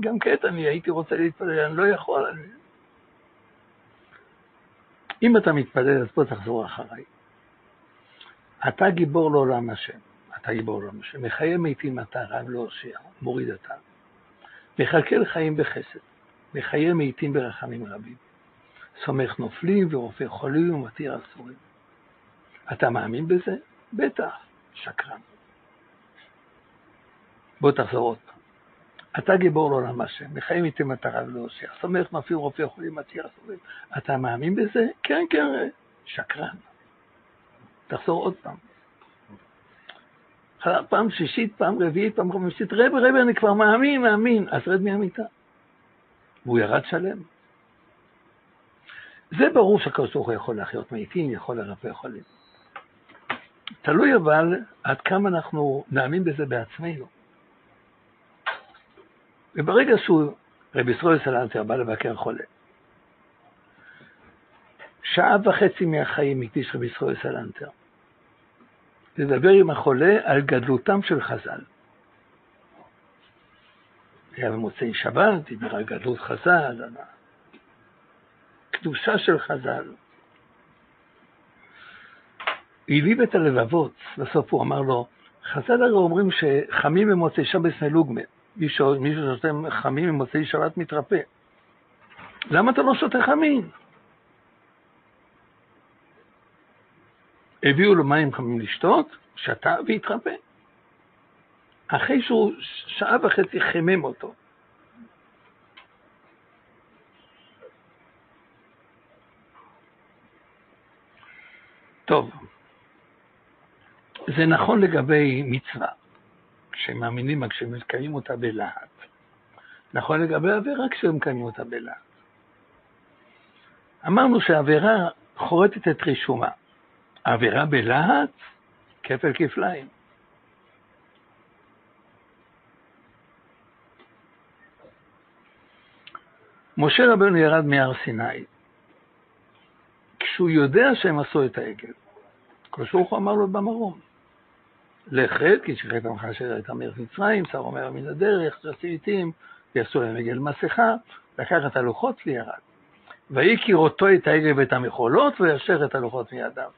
גם כעת אני הייתי רוצה להתפלל, אני לא יכול. אני... אם אתה מתפלל, אז בוא תחזור אחריי. אתה גיבור לעולם השם, אתה גיבור לעולם השם, מחיי מתים אתה, רב להושיע, מוריד אתה. מכלכל חיים בחסד, מחיי מתים ברחמים רבים. סומך נופלים ורופא חולים ומתיר אסורים. אתה מאמין בזה? בטח, שקרן. בוא תחזור עוד פעם. אתה גיבור לעולם השם, מחיים איתי מטרה ולהושיע, סומך מפעיל רופא חולים מתיר הסובל. אתה מאמין בזה? כן, כן, שקרן. תחזור עוד פעם. פעם שישית, פעם רביעית, פעם חמישית, רבי, רבי, אני כבר מאמין, מאמין. אז רד מהמיטה. והוא ירד שלם. זה ברור שהקדוש ברוך הוא יכול להחיות מתים, יכול לרפא חולים. תלוי אבל עד כמה אנחנו נאמין בזה בעצמנו. וברגע שהוא, רבי ישראל סלנטר בא לבקר חולה, שעה וחצי מהחיים הקדיש רבי ישראל סלנטר לדבר עם החולה על גדלותם של חז"ל. היה במוצאי שבת, דיבר על גדלות חז"ל, על הקדושה של חז"ל. העליב את הלבבות, בסוף הוא אמר לו, חז"ל הרי אומרים שחמים במוצאי שבת מלוגמה. מי ששותה חמים ממוצאי שבת מתרפא. למה אתה לא שותה חמים? הביאו לו מים חמים לשתות, שתה והתרפא. אחרי שהוא שעה וחצי חימם אותו. טוב, זה נכון לגבי מצווה. כשהם מאמינים בה, כשהם מקיימים אותה בלהט. נכון לגבי עבירה כשהם מקיימים אותה בלהט. אמרנו שהעבירה חורטת את רישומה. העבירה בלהט, כפל כפליים. משה רבנו ירד מהר סיני. כשהוא יודע שהם עשו את העגל, הקדוש הוא אמר לו במרום, רד, כי שחררת עמך אשר הייתה מארץ מצרים, שר אומר מן הדרך, רצי עיתים, ויעשו להם עגל מסכה, לקח את הלוחות וירד. ויקיר אותו את העגל ואת המחולות, וישר את הלוחות מידיו.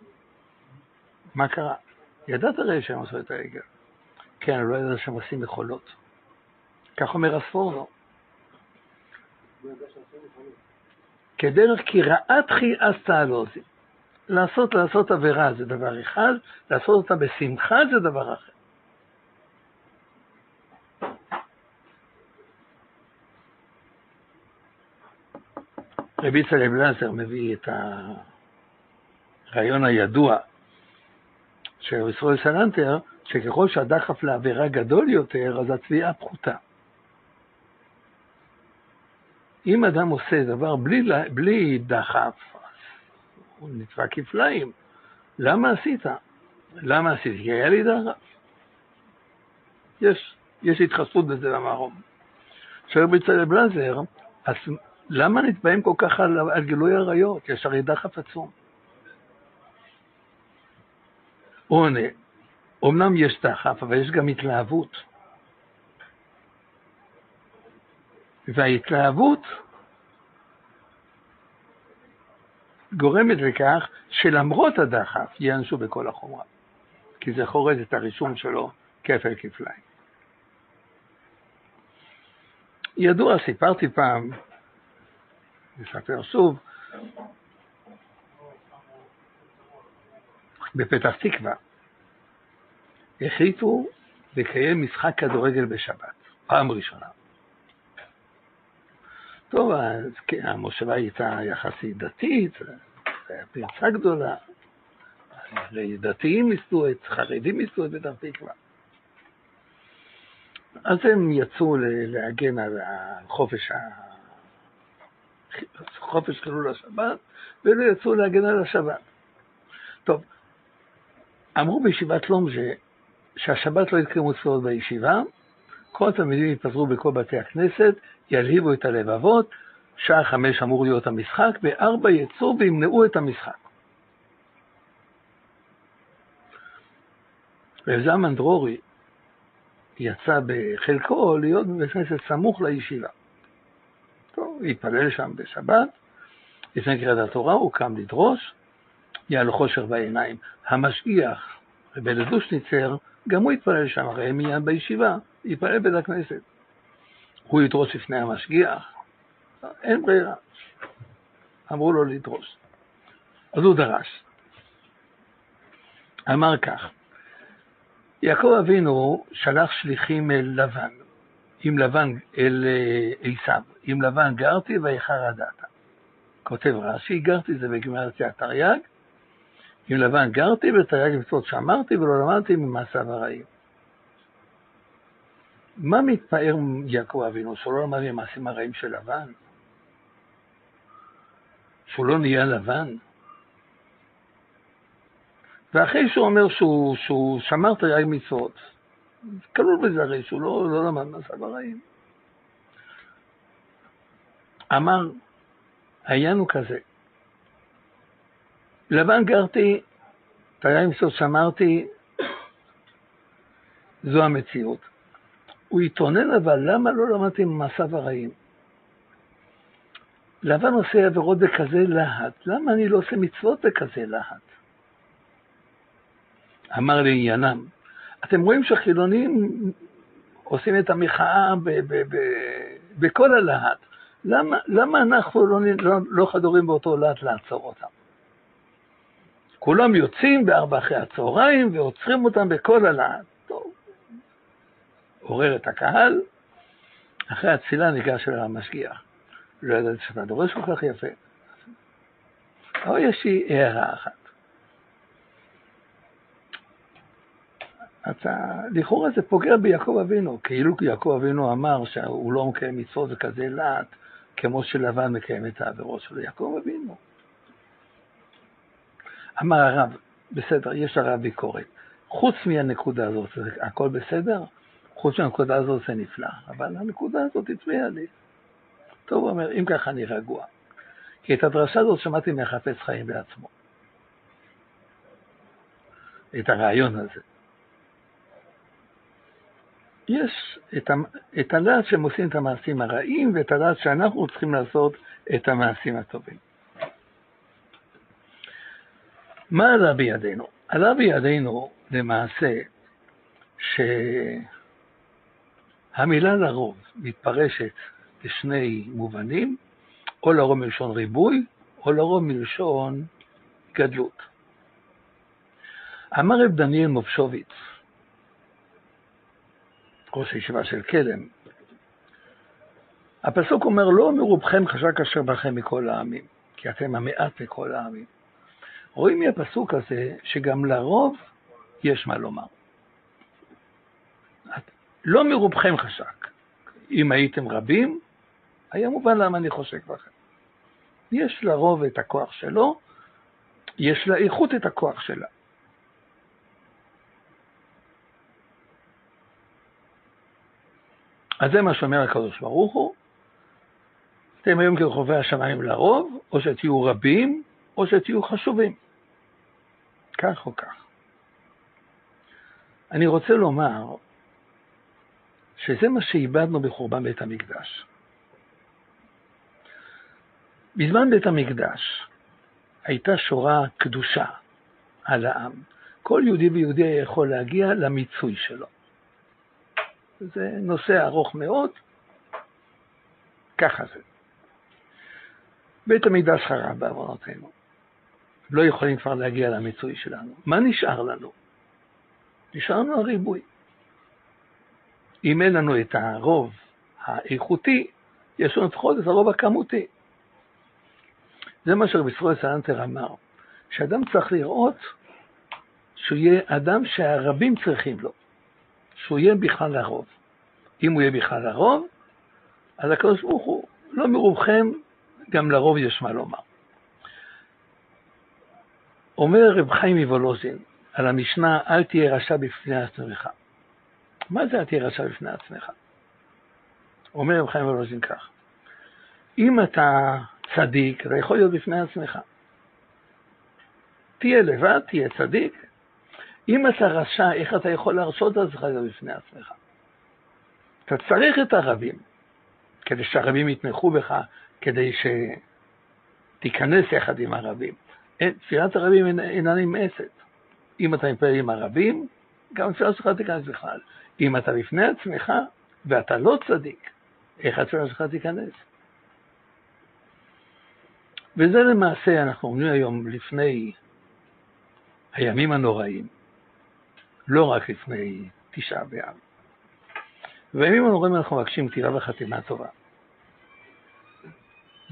מה קרה? ידעת הרי שהם עשו את העגל. כן, לא ידעת שהם עושים מחולות. כך אומר הספורנו. כדרך כי רעתכי עשתה לא זה. לעשות, לעשות עבירה זה דבר אחד, לעשות אותה בשמחה זה דבר אחר. רבי צלם בלזר מביא את הרעיון הידוע של ישראל סלנטר, שככל שהדחף לעבירה גדול יותר, אז התביעה פחותה. אם אדם עושה דבר בלי, בלי דחף, הוא נתבע כפליים. למה עשית? למה עשיתי? כי היה לי דחף. יש, יש התחשבות בזה במרום. שואל בצלאל בלזר, אז למה נתבעים כל כך על, על גילוי עריות? יש הרי דחף עצום. הוא עונה, אמנם יש דחף, אבל יש גם התלהבות. וההתלהבות גורמת לכך שלמרות הדחף ייענשו בכל החומרה, כי זה חורז את הרישום שלו כפל כפליים. ידוע, סיפרתי פעם, נספר שוב, בפתח תקווה החליטו לקיים משחק כדורגל בשבת, פעם ראשונה. טוב, אז כן, המושבה הייתה יחסית דתית, הייתה פרצה גדולה. דתיים ניסו את, חרדים ניסו את פתח תקווה. אז הם יצאו להגן על חופש, ה... חופש חילול השבת, ואלה יצאו להגן על השבת. טוב, אמרו בישיבת לום שהשבת לא יתקיימו צבאות בישיבה, כל התלמידים יתפזרו בכל בתי הכנסת, ילהיבו את הלבבות, שעה חמש אמור להיות המשחק, בארבע יצאו וימנעו את המשחק. רב זלמן דרורי יצא בחלקו להיות בבית כנסת סמוך לישיבה. טוב, התפלל שם בשבת, לפני קריאת התורה הוא קם לדרוש, היה לו חושר בעיניים. המשגיח, רבי לדושניצר, גם הוא התפלל שם, הרי הם מיד בישיבה, התפלל בית הכנסת. הוא ידרוש לפני המשגיח, אין ברירה. אמרו לו לדרוש. אז הוא דרש. אמר כך, יעקב אבינו שלח שליחים אל לבן, עם לבן אל אה, עשיו, עם לבן גרתי ואיחר הדתה. כותב רש"י, גרתי זה בגמרת התרי"ג, עם לבן גרתי ותרי"ג מצוות שאמרתי ולא למדתי ממעשיו הרעים. מה מתפאר יעקב אבינו, שהוא לא למד ממעשים הרעים של לבן? שהוא לא נהיה לבן? ואחרי שהוא אומר שהוא, שהוא שמר תרי"ג מצוות, כלול בזה הרי שהוא לא, לא למד מעשיו הרעים. אמר, העניין הוא כזה, לבן גרתי, תרי"ג מצוות שמרתי, זו המציאות. הוא התאונן אבל, למה לא למדתי ממעשיו הרעים? לבן עושה עבירות בכזה להט, למה אני לא עושה מצוות בכזה להט? אמר לעניינם, אתם רואים שהחילונים עושים את המחאה בכל הלהט, למה, למה אנחנו לא, לא, לא חדורים באותו להט לעצור אותם? כולם יוצאים בארבע אחרי הצהריים ועוצרים אותם בכל הלהט. עורר את הקהל, אחרי התפילה ניגש אל המשגיח. לא ידעתי שאתה דורש כל כך יפה. אבל יש לי הערה אחת. אתה, לכאורה זה פוגע ביעקב אבינו, כאילו יעקב אבינו אמר שהוא לא מקיים מצוות וכזה להט, כמו שלבן מקיים את העבירות שלו. יעקב אבינו, אמר הרב, בסדר, יש לרב ביקורת. חוץ מהנקודה הזאת, הכל בסדר? חוץ מהנקודה הזאת זה נפלא, אבל הנקודה הזאת הפריעה לי. טוב, הוא אומר, אם ככה אני רגוע. כי את הדרשה הזאת שמעתי מהחפץ חיים בעצמו. את הרעיון הזה. יש את, ה, את הדעת שהם עושים את המעשים הרעים ואת הדעת שאנחנו צריכים לעשות את המעשים הטובים. מה עלה בידינו? עלה בידינו למעשה שהמילה לרוב מתפרשת בשני מובנים, או לרוב מלשון ריבוי, או לרוב מלשון גדלות. אמר רב דניאל מובשוביץ, ראש הישיבה של קדם, הפסוק אומר, לא מרובכם חשק אשר בכם מכל העמים, כי אתם המעט מכל העמים. רואים מהפסוק הזה שגם לרוב יש מה לומר. לא מרובכם חשק. אם הייתם רבים, היה מובן למה אני חושק בכם. יש לרוב את הכוח שלו, יש לאיכות את הכוח שלה. אז זה מה שאומר הקדוש ברוך הוא, אתם היום כרחובי השמיים לרוב, או שתהיו רבים, או שתהיו חשובים. כך או כך. אני רוצה לומר שזה מה שאיבדנו בחורבן בית המקדש. בזמן בית המקדש הייתה שורה קדושה על העם. כל יהודי ויהודי יכול להגיע למיצוי שלו. זה נושא ארוך מאוד, ככה זה. בית המקדש חרב בעוונותינו. לא יכולים כבר להגיע למיצוי שלנו. מה נשאר לנו? נשאר לנו הריבוי. אם אין לנו את הרוב האיכותי, יש לנו לפחות את הרוב הכמותי. זה מה שרבי ישראל סלנטר אמר, שאדם צריך לראות שהוא יהיה אדם שהרבים צריכים לו, שהוא יהיה בכלל הרוב. אם הוא יהיה בכלל הרוב, אז הקדוש ברוך הוא, לא מרובכם, גם לרוב יש מה לומר. אומר רב חיים מוולוזין על המשנה, אל תהיה רשע בפני עצמך. מה זה אל תהיה רשע בפני עצמך? אומר רב חיים מוולוזין כך, אם אתה צדיק, אתה יכול להיות בפני עצמך. תהיה לבד, תהיה צדיק. אם אתה רשע, איך אתה יכול להרשות לעצמך להיות בפני עצמך? אתה צריך את הרבים, כדי שהרבים יתמכו בך, כדי שתיכנס יחד עם הרבים. תפילת הרבים אינה נמאסת. אם אתה מתפלל עם הרבים, גם התפילה שלך תיכנס בכלל. אם אתה בפני עצמך ואתה לא צדיק, איך התפילה שלך תיכנס? וזה למעשה, אנחנו אומרים היום לפני הימים הנוראים, לא רק לפני תשעה באב. בימים הנוראים אנחנו מבקשים כתיבה וחתימה טובה.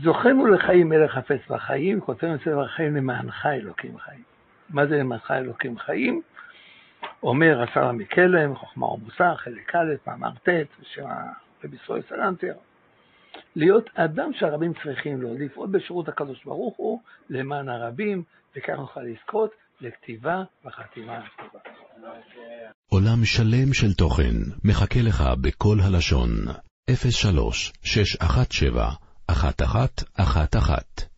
זוכנו לחיים מלך חפץ בחיים, כותב ספר החיים למענך אלוקים חיים. מה זה למענך אלוקים חיים? אומר השר מקלם, חוכמה ומוסר, חלק א', מאמר ט', בשם רבי ישראל סלנטר. להיות אדם שהרבים צריכים לו, לפעול בשירות הקדוש ברוך הוא למען הרבים, וכך נוכל לזכות לכתיבה וחתימה טובה. עולם שלם של תוכן מחכה לך בכל הלשון, 03 617 1111